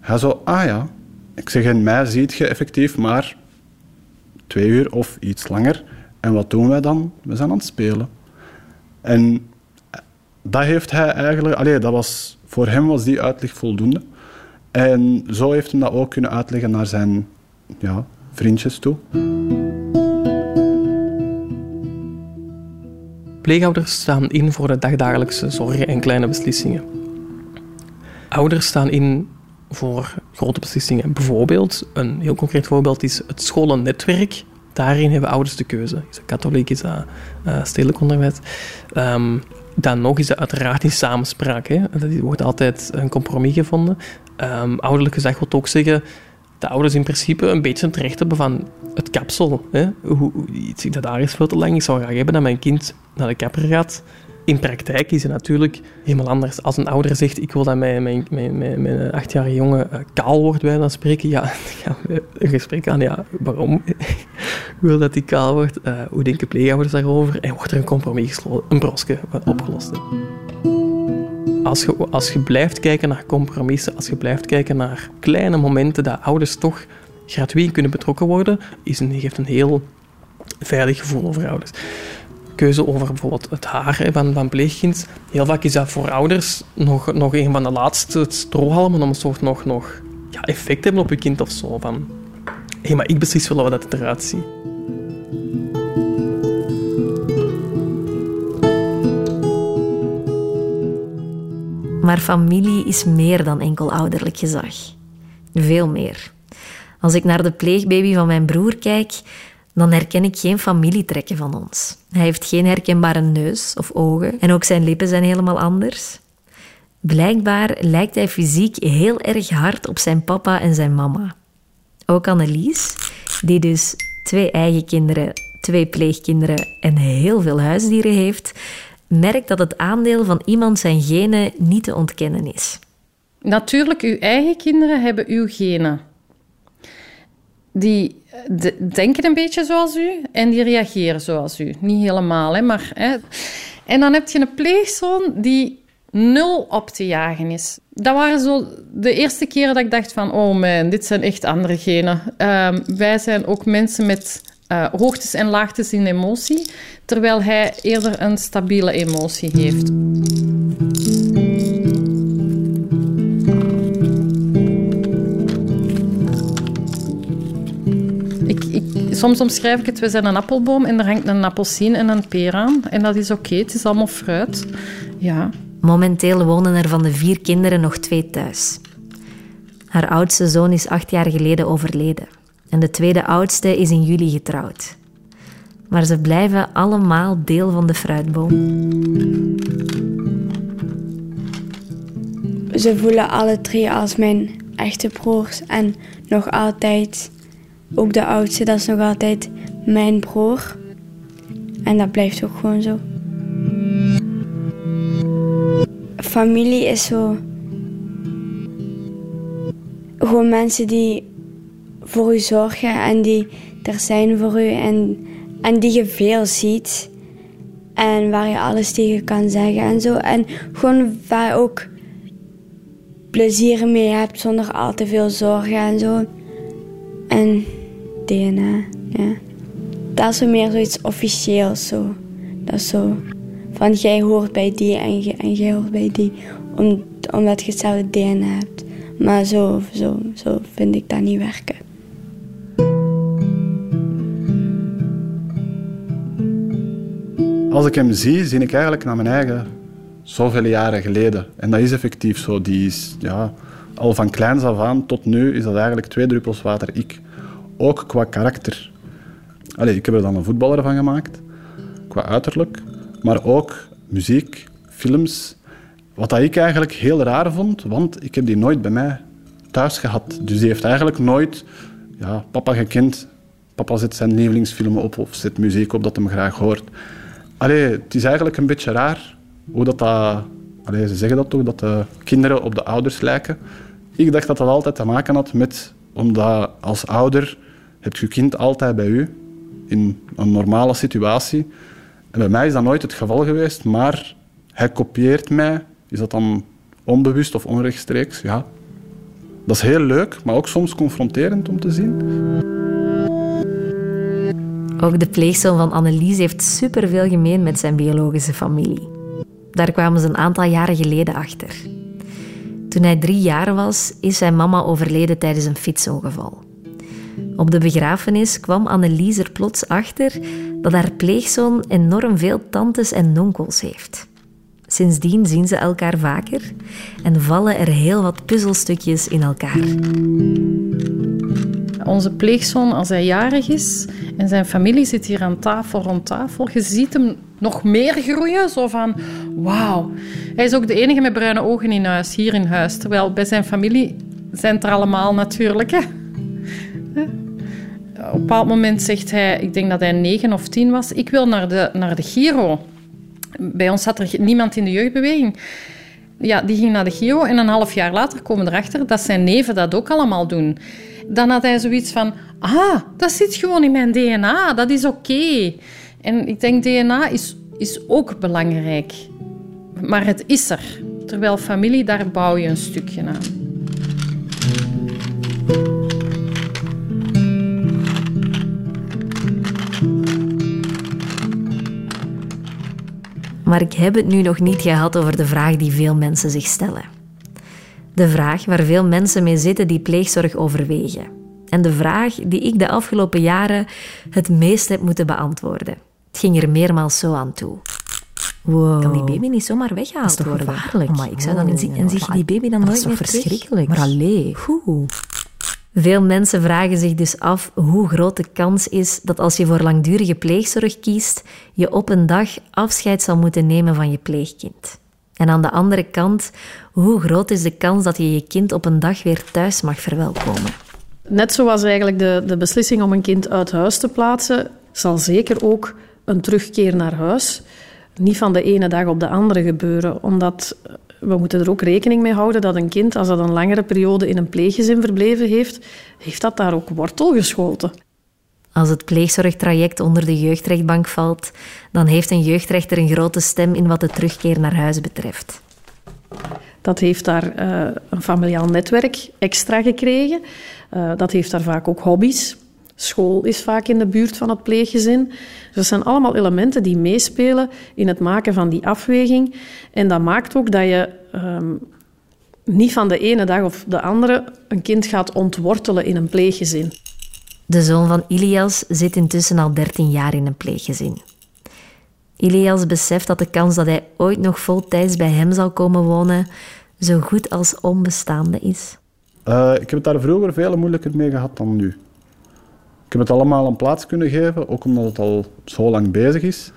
[SPEAKER 5] Hij zo, ah ja. Ik zeg, en mij ziet je effectief maar twee uur of iets langer. En wat doen wij dan? We zijn aan het spelen. En dat heeft hij eigenlijk... Allee, dat was, voor hem was die uitleg voldoende. En zo heeft hij dat ook kunnen uitleggen naar zijn ja, vriendjes toe.
[SPEAKER 9] Pleegouders staan in voor de dagdagelijkse zorgen en kleine beslissingen. Ouders staan in voor grote beslissingen. Bijvoorbeeld, een heel concreet voorbeeld is het scholennetwerk. Daarin hebben ouders de keuze. Is dat katholiek, is dat eh, stedelijk onderwijs? Ehm, dan nog is dat uiteraard in samenspraak. Hè. Er wordt altijd een compromis gevonden. Ehm, ouderlijk gezag wil ook zeggen dat ouders in principe een beetje het recht hebben van het kapsel. Hè? Hoe, hoe- dat daar is veel te lang. Ik zou graag hebben dat mijn kind naar de kapper gaat. In praktijk is het natuurlijk helemaal anders. Als een ouder zegt, ik wil dat mijn, mijn, mijn, mijn, achtjarige jongen eh, kaal wordt, bij dan spreken, ja, gaan we een gesprek aan. Ja, waarom wil dat hij kaal wordt? Eh, hoe denken pleegouders daarover? En wordt er een compromis gesloten, een broske opgelost? Als je, als je blijft kijken naar compromissen, als je blijft kijken naar kleine momenten dat ouders toch gratuit kunnen betrokken worden, is een, geeft een heel veilig gevoel over ouders. Keuze over bijvoorbeeld het haar van, van pleegkind. Heel vaak is dat voor ouders nog, nog een van de laatste strohalmen om een soort nog, nog ja, effect te hebben op je kind of zo. Van, hé, maar ik beslis wel hoe dat eruit ziet.
[SPEAKER 2] Maar familie is meer dan enkel ouderlijk gezag. Veel meer. Als ik naar de pleegbaby van mijn broer kijk, dan herken ik geen familietrekken van ons. Hij heeft geen herkenbare neus of ogen en ook zijn lippen zijn helemaal anders. Blijkbaar lijkt hij fysiek heel erg hard op zijn papa en zijn mama. Ook Annelies, die dus twee eigen kinderen, twee pleegkinderen en heel veel huisdieren heeft, merkt dat het aandeel van iemand zijn genen niet te ontkennen is.
[SPEAKER 6] Natuurlijk, uw eigen kinderen hebben uw genen. Die denken een beetje zoals u en die reageren zoals u. Niet helemaal, hè, maar... Hè. En dan heb je een pleegzoon die nul op te jagen is. Dat waren zo de eerste keren dat ik dacht van... Oh man, dit zijn echt andere genen. Ehm, wij zijn ook mensen met uh, hoogtes en laagtes in emotie, terwijl hij eerder een stabiele emotie heeft. Soms omschrijf ik het, we zijn een appelboom en er hangt een appelsien en een peer aan. En dat is oké, het is allemaal fruit. Ja.
[SPEAKER 2] Momenteel wonen er van de vier kinderen nog twee thuis. Haar oudste zoon is acht jaar geleden overleden en de tweede oudste is in juli getrouwd. Maar ze blijven allemaal deel van de fruitboom.
[SPEAKER 7] Ze voelen alle drie als mijn echte broers en nog altijd, ook de oudste, dat is nog altijd mijn broer. En dat blijft ook gewoon zo. Familie is zo. Gewoon mensen die voor u zorgen en die er zijn voor u en, en die je veel ziet. En waar je alles tegen kan zeggen en zo. En gewoon waar je ook plezier mee hebt zonder al te veel zorgen en zo. En DNA, ja. Dat is meer zoiets officieels zo. Dat is zo van jij hoort bij die en, je, en jij hoort bij die. Om, omdat je hetzelfde DNA hebt. Maar zo, zo, zo vind ik dat niet werken.
[SPEAKER 5] Als ik hem zie, zie ik eigenlijk naar mijn eigen zoveel jaren geleden. En dat is effectief zo. Die is, ja, al van kleins af aan tot nu is dat eigenlijk twee druppels water ik. Ook qua karakter. Allee, ik heb er dan een voetballer van gemaakt, qua uiterlijk. Maar ook muziek, films. Wat dat ik eigenlijk heel raar vond, want ik heb die nooit bij mij thuis gehad. Dus die heeft eigenlijk nooit ja, papa gekend. Papa zet zijn lievelingsfilm op of zet muziek op dat hem graag hoort. Allee, het is eigenlijk een beetje raar hoe dat... dat allee, ze zeggen dat toch, dat de kinderen op de ouders lijken. Ik dacht dat dat altijd te maken had met... Omdat als ouder heb je kind altijd bij u in een normale situatie. En bij mij is dat nooit het geval geweest, maar hij kopieert mij. Is dat dan onbewust of onrechtstreeks? Ja. Dat is heel leuk, maar ook soms confronterend om te zien.
[SPEAKER 2] Ook de pleegzoon van Annelies heeft superveel gemeen met zijn biologische familie. Daar kwamen ze een aantal jaren geleden achter. Toen hij drie jaar was, is zijn mama overleden tijdens een fietsongeval. Op de begrafenis kwam Annelies er plots achter dat haar pleegzoon enorm veel tantes en onkels heeft. Sindsdien zien ze elkaar vaker en vallen er heel wat puzzelstukjes in elkaar.
[SPEAKER 6] Onze pleegzoon, als hij jarig is en zijn familie zit hier aan tafel, rond tafel, je ziet hem nog meer groeien. Zo van, wauw. Hij is ook de enige met bruine ogen in huis, hier in huis. Terwijl bij zijn familie zijn het er allemaal natuurlijk. Op een bepaald moment zegt hij, ik denk dat hij negen of tien was, ik wil naar de, naar de Giro. Bij ons zat er niemand in de jeugdbeweging. Ja, die ging naar de Giro en een half jaar later komen erachter dat zijn neven dat ook allemaal doen. Dan had hij zoiets van, ah, dat zit gewoon in mijn DNA, dat is oké. En ik denk, DNA is, is ook belangrijk. Maar het is er. Terwijl familie, daar bouw je een stukje aan.
[SPEAKER 2] Maar ik heb het nu nog niet gehad over de vraag die veel mensen zich stellen. De vraag waar veel mensen mee zitten die pleegzorg overwegen. En de vraag die ik de afgelopen jaren het meest heb moeten beantwoorden. Het ging er meermaals zo aan toe.
[SPEAKER 13] Wow.
[SPEAKER 2] Kan die baby niet zomaar weggehaald
[SPEAKER 13] Dat is toch
[SPEAKER 2] worden?
[SPEAKER 13] gevaarlijk?
[SPEAKER 2] Oh, maar ik zou dan
[SPEAKER 13] Oh,
[SPEAKER 2] zien en zie je die baby dan nooit meer terug?
[SPEAKER 13] verschrikkelijk?
[SPEAKER 2] Maar allee.
[SPEAKER 13] Oeh.
[SPEAKER 2] Veel mensen vragen zich dus af hoe groot de kans is dat als je voor langdurige pleegzorg kiest, je op een dag afscheid zal moeten nemen van je pleegkind. En aan de andere kant, hoe groot is de kans dat je je kind op een dag weer thuis mag verwelkomen?
[SPEAKER 8] Net zoals eigenlijk de, de beslissing om een kind uit huis te plaatsen, zal zeker ook een terugkeer naar huis niet van de ene dag op de andere gebeuren. Omdat we moeten er ook rekening mee houden dat een kind, als dat een langere periode in een pleeggezin verbleven heeft, heeft dat daar ook wortel geschoten.
[SPEAKER 2] Als het pleegzorgtraject onder de jeugdrechtbank valt, dan heeft een jeugdrechter een grote stem in wat de terugkeer naar huis betreft.
[SPEAKER 8] Dat heeft daar eh, een familiaal netwerk extra gekregen. Uh, dat heeft daar vaak ook hobby's. School is vaak in de buurt van het pleeggezin. Dus dat zijn allemaal elementen die meespelen in het maken van die afweging. En dat maakt ook dat je um, niet van de ene dag of de andere een kind gaat ontwortelen in een pleeggezin.
[SPEAKER 2] De zoon van Ilias zit intussen al 13 jaar in een pleeggezin. Ilias beseft dat de kans dat hij ooit nog voltijds bij hem zal komen wonen zo goed als onbestaande is.
[SPEAKER 5] Uh, ik heb het daar vroeger veel moeilijker mee gehad dan nu. Ik heb het allemaal een plaats kunnen geven, ook omdat het al zo lang bezig is.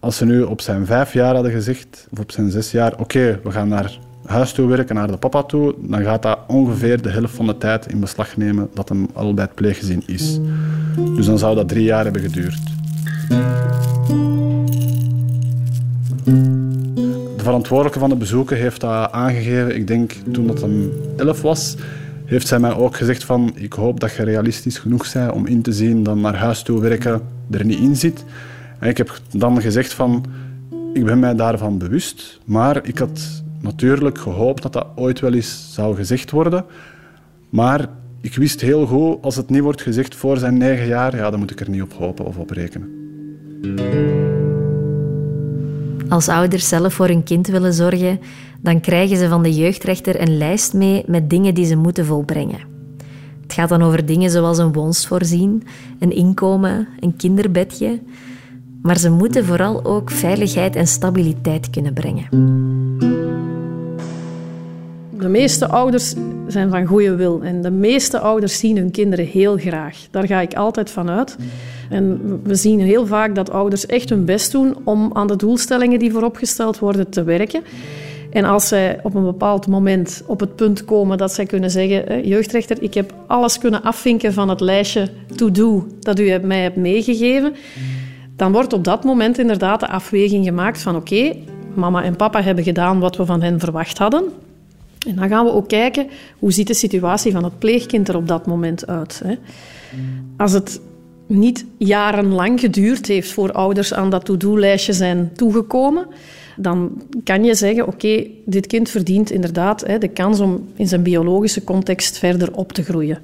[SPEAKER 5] Als ze nu op zijn vijf jaar hadden gezegd, of op zijn zes jaar, oké, we gaan naar huis toe werken, naar de papa toe, dan gaat dat ongeveer de helft van de tijd in beslag nemen dat hem al bij het pleeggezin is. Dus dan zou dat drie jaar hebben geduurd. De verantwoordelijke van de bezoeken heeft dat aangegeven, ik denk toen dat hem elf was, heeft zij mij ook gezegd van ik hoop dat je realistisch genoeg bent om in te zien dat naar huis toe werken er niet in zit. En ik heb dan gezegd van ik ben mij daarvan bewust, maar ik had natuurlijk gehoopt dat dat ooit wel eens zou gezegd worden. Maar ik wist heel goed, als het niet wordt gezegd voor zijn negen jaar, ja, dan moet ik er niet op hopen of op rekenen.
[SPEAKER 2] Als ouders zelf voor hun kind willen zorgen, dan krijgen ze van de jeugdrechter een lijst mee met dingen die ze moeten volbrengen. Het gaat dan over dingen zoals een woonst voorzien, een inkomen, een kinderbedje. Maar ze moeten vooral ook veiligheid en stabiliteit kunnen brengen.
[SPEAKER 8] De meeste ouders zijn van goede wil en de meeste ouders zien hun kinderen heel graag. Daar ga ik altijd van uit. En we zien heel vaak dat ouders echt hun best doen om aan de doelstellingen die vooropgesteld worden te werken. En als zij op een bepaald moment op het punt komen dat zij kunnen zeggen: jeugdrechter, ik heb alles kunnen afvinken van het lijstje to-do dat u mij hebt meegegeven, dan wordt op dat moment inderdaad de afweging gemaakt van oké, mama en papa hebben gedaan wat we van hen verwacht hadden. En dan gaan we ook kijken hoe ziet de situatie van het pleegkind er op dat moment uit. Als het niet jarenlang geduurd heeft voor ouders aan dat to-do-lijstje zijn toegekomen, dan kan je zeggen, oké, dit kind verdient inderdaad hè, de kans om in zijn biologische context verder op te groeien.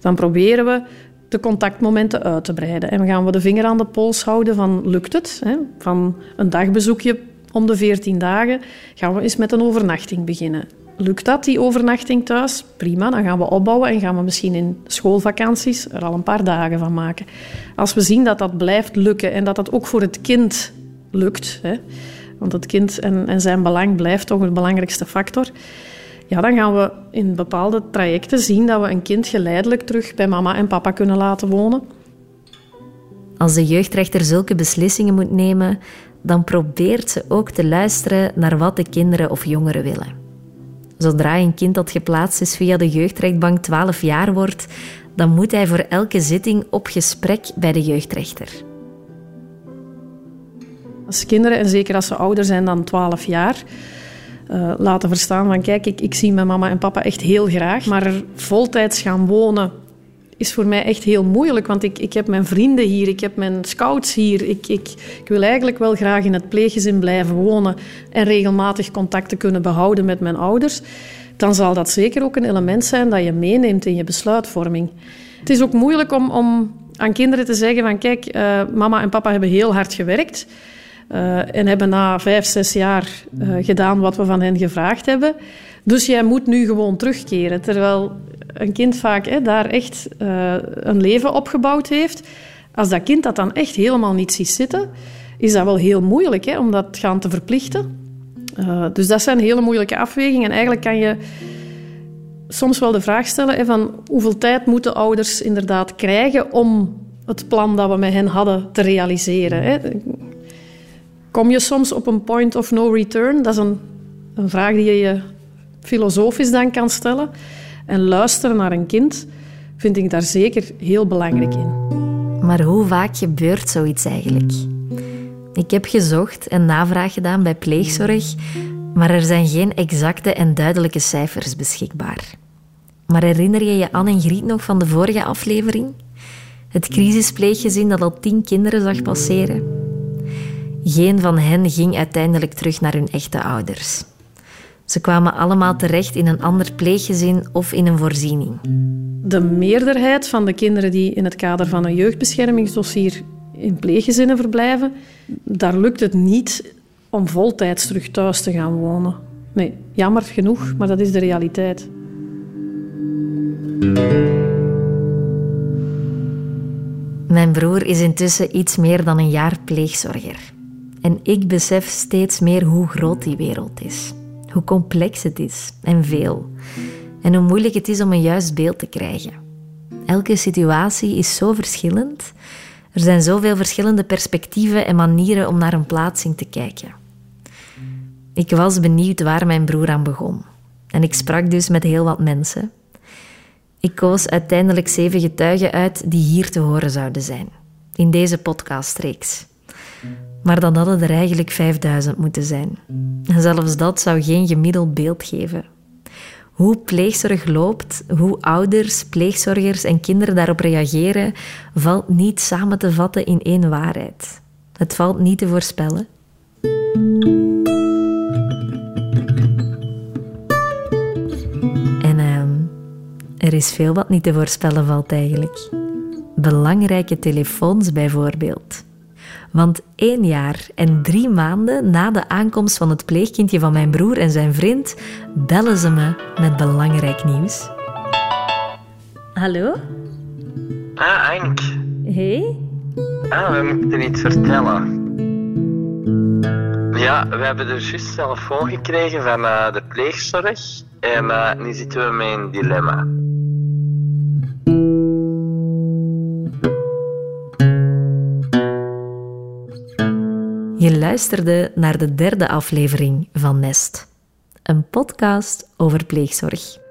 [SPEAKER 8] Dan proberen we de contactmomenten uit te breiden. En gaan we de vinger aan de pols houden van, lukt het? Hè? Van een dagbezoekje om de 14 dagen gaan we eens met een overnachting beginnen. Lukt dat, die overnachting thuis? Prima, dan gaan we opbouwen en gaan we misschien in schoolvakanties er al een paar dagen van maken. Als we zien dat dat blijft lukken en dat dat ook voor het kind lukt, hè, want het kind en, en zijn belang blijft toch de belangrijkste factor, ja, dan gaan we in bepaalde trajecten zien dat we een kind geleidelijk terug bij mama en papa kunnen laten wonen.
[SPEAKER 2] Als de jeugdrechter zulke beslissingen moet nemen, dan probeert ze ook te luisteren naar wat de kinderen of jongeren willen. Zodra een kind dat geplaatst is via de jeugdrechtbank 12 jaar wordt, dan moet hij voor elke zitting op gesprek bij de jeugdrechter.
[SPEAKER 8] Als kinderen, en zeker als ze ouder zijn dan 12 jaar, uh, laten verstaan van kijk, ik, ik zie mijn mama en papa echt heel graag, maar voltijds gaan wonen is voor mij echt heel moeilijk, want ik, ik heb mijn vrienden hier, ik heb mijn scouts hier. Ik, ik, ik wil eigenlijk wel graag in het pleeggezin blijven wonen en regelmatig contacten kunnen behouden met mijn ouders. Dan zal dat zeker ook een element zijn dat je meeneemt in je besluitvorming. Het is ook moeilijk om, om aan kinderen te zeggen van kijk, uh, mama en papa hebben heel hard gewerkt uh, en hebben na vijf, zes jaar uh, gedaan wat we van hen gevraagd hebben. Dus jij moet nu gewoon terugkeren. Terwijl een kind vaak hè, daar echt uh, een leven opgebouwd heeft. Als dat kind dat dan echt helemaal niet ziet zitten, is dat wel heel moeilijk hè, om dat gaan te verplichten. Dus dat zijn hele moeilijke afwegingen. En eigenlijk kan je soms wel de vraag stellen hè, van hoeveel tijd moeten ouders inderdaad krijgen om het plan dat we met hen hadden te realiseren. Hè. Kom je soms op een point of no return? Dat is een, vraag die je je filosofisch dan kan stellen. En luisteren naar een kind vind ik daar zeker heel belangrijk in.
[SPEAKER 2] Maar hoe vaak gebeurt zoiets eigenlijk? Ik heb gezocht en navraag gedaan bij pleegzorg, maar er zijn geen exacte en duidelijke cijfers beschikbaar. Maar herinner je je Anne en Griet nog van de vorige aflevering? Het crisispleeggezin dat al tien kinderen zag passeren. Geen van hen ging uiteindelijk terug naar hun echte ouders. Ze kwamen allemaal terecht in een ander pleeggezin of in een voorziening.
[SPEAKER 8] De meerderheid van de kinderen die in het kader van een jeugdbeschermingsdossier in pleeggezinnen verblijven, daar lukt het niet om voltijds terug thuis te gaan wonen. Nee, jammer genoeg, maar dat is de realiteit.
[SPEAKER 2] Mijn broer is intussen iets meer dan een jaar pleegzorger. En ik besef steeds meer hoe groot die wereld is hoe complex het is en veel. En hoe moeilijk het is om een juist beeld te krijgen. Elke situatie is zo verschillend. Er zijn zoveel verschillende perspectieven en manieren om naar een plaatsing te kijken. Ik was benieuwd waar mijn broer aan begon. En ik sprak dus met heel wat mensen. Ik koos uiteindelijk zeven getuigen uit die hier te horen zouden zijn, in deze podcastreeks. Maar dan hadden er eigenlijk 5000 moeten zijn. En zelfs dat zou geen gemiddeld beeld geven. Hoe pleegzorg loopt, hoe ouders, pleegzorgers en kinderen daarop reageren, valt niet samen te vatten in één waarheid. Het valt niet te voorspellen. En uh, er is veel wat niet te voorspellen valt eigenlijk. Belangrijke telefoons bijvoorbeeld. Want één jaar en drie maanden na de aankomst van het pleegkindje van mijn broer en zijn vriend, bellen ze me met belangrijk nieuws. Hallo?
[SPEAKER 10] Ah, Ank.
[SPEAKER 2] Hey?
[SPEAKER 10] Ah, we moeten iets vertellen. Ja, we hebben dus juist telefoon gekregen van uh, de pleegzorg. En uh, nu zitten we met een dilemma.
[SPEAKER 2] Je luisterde naar de derde aflevering van Nest, een podcast over pleegzorg.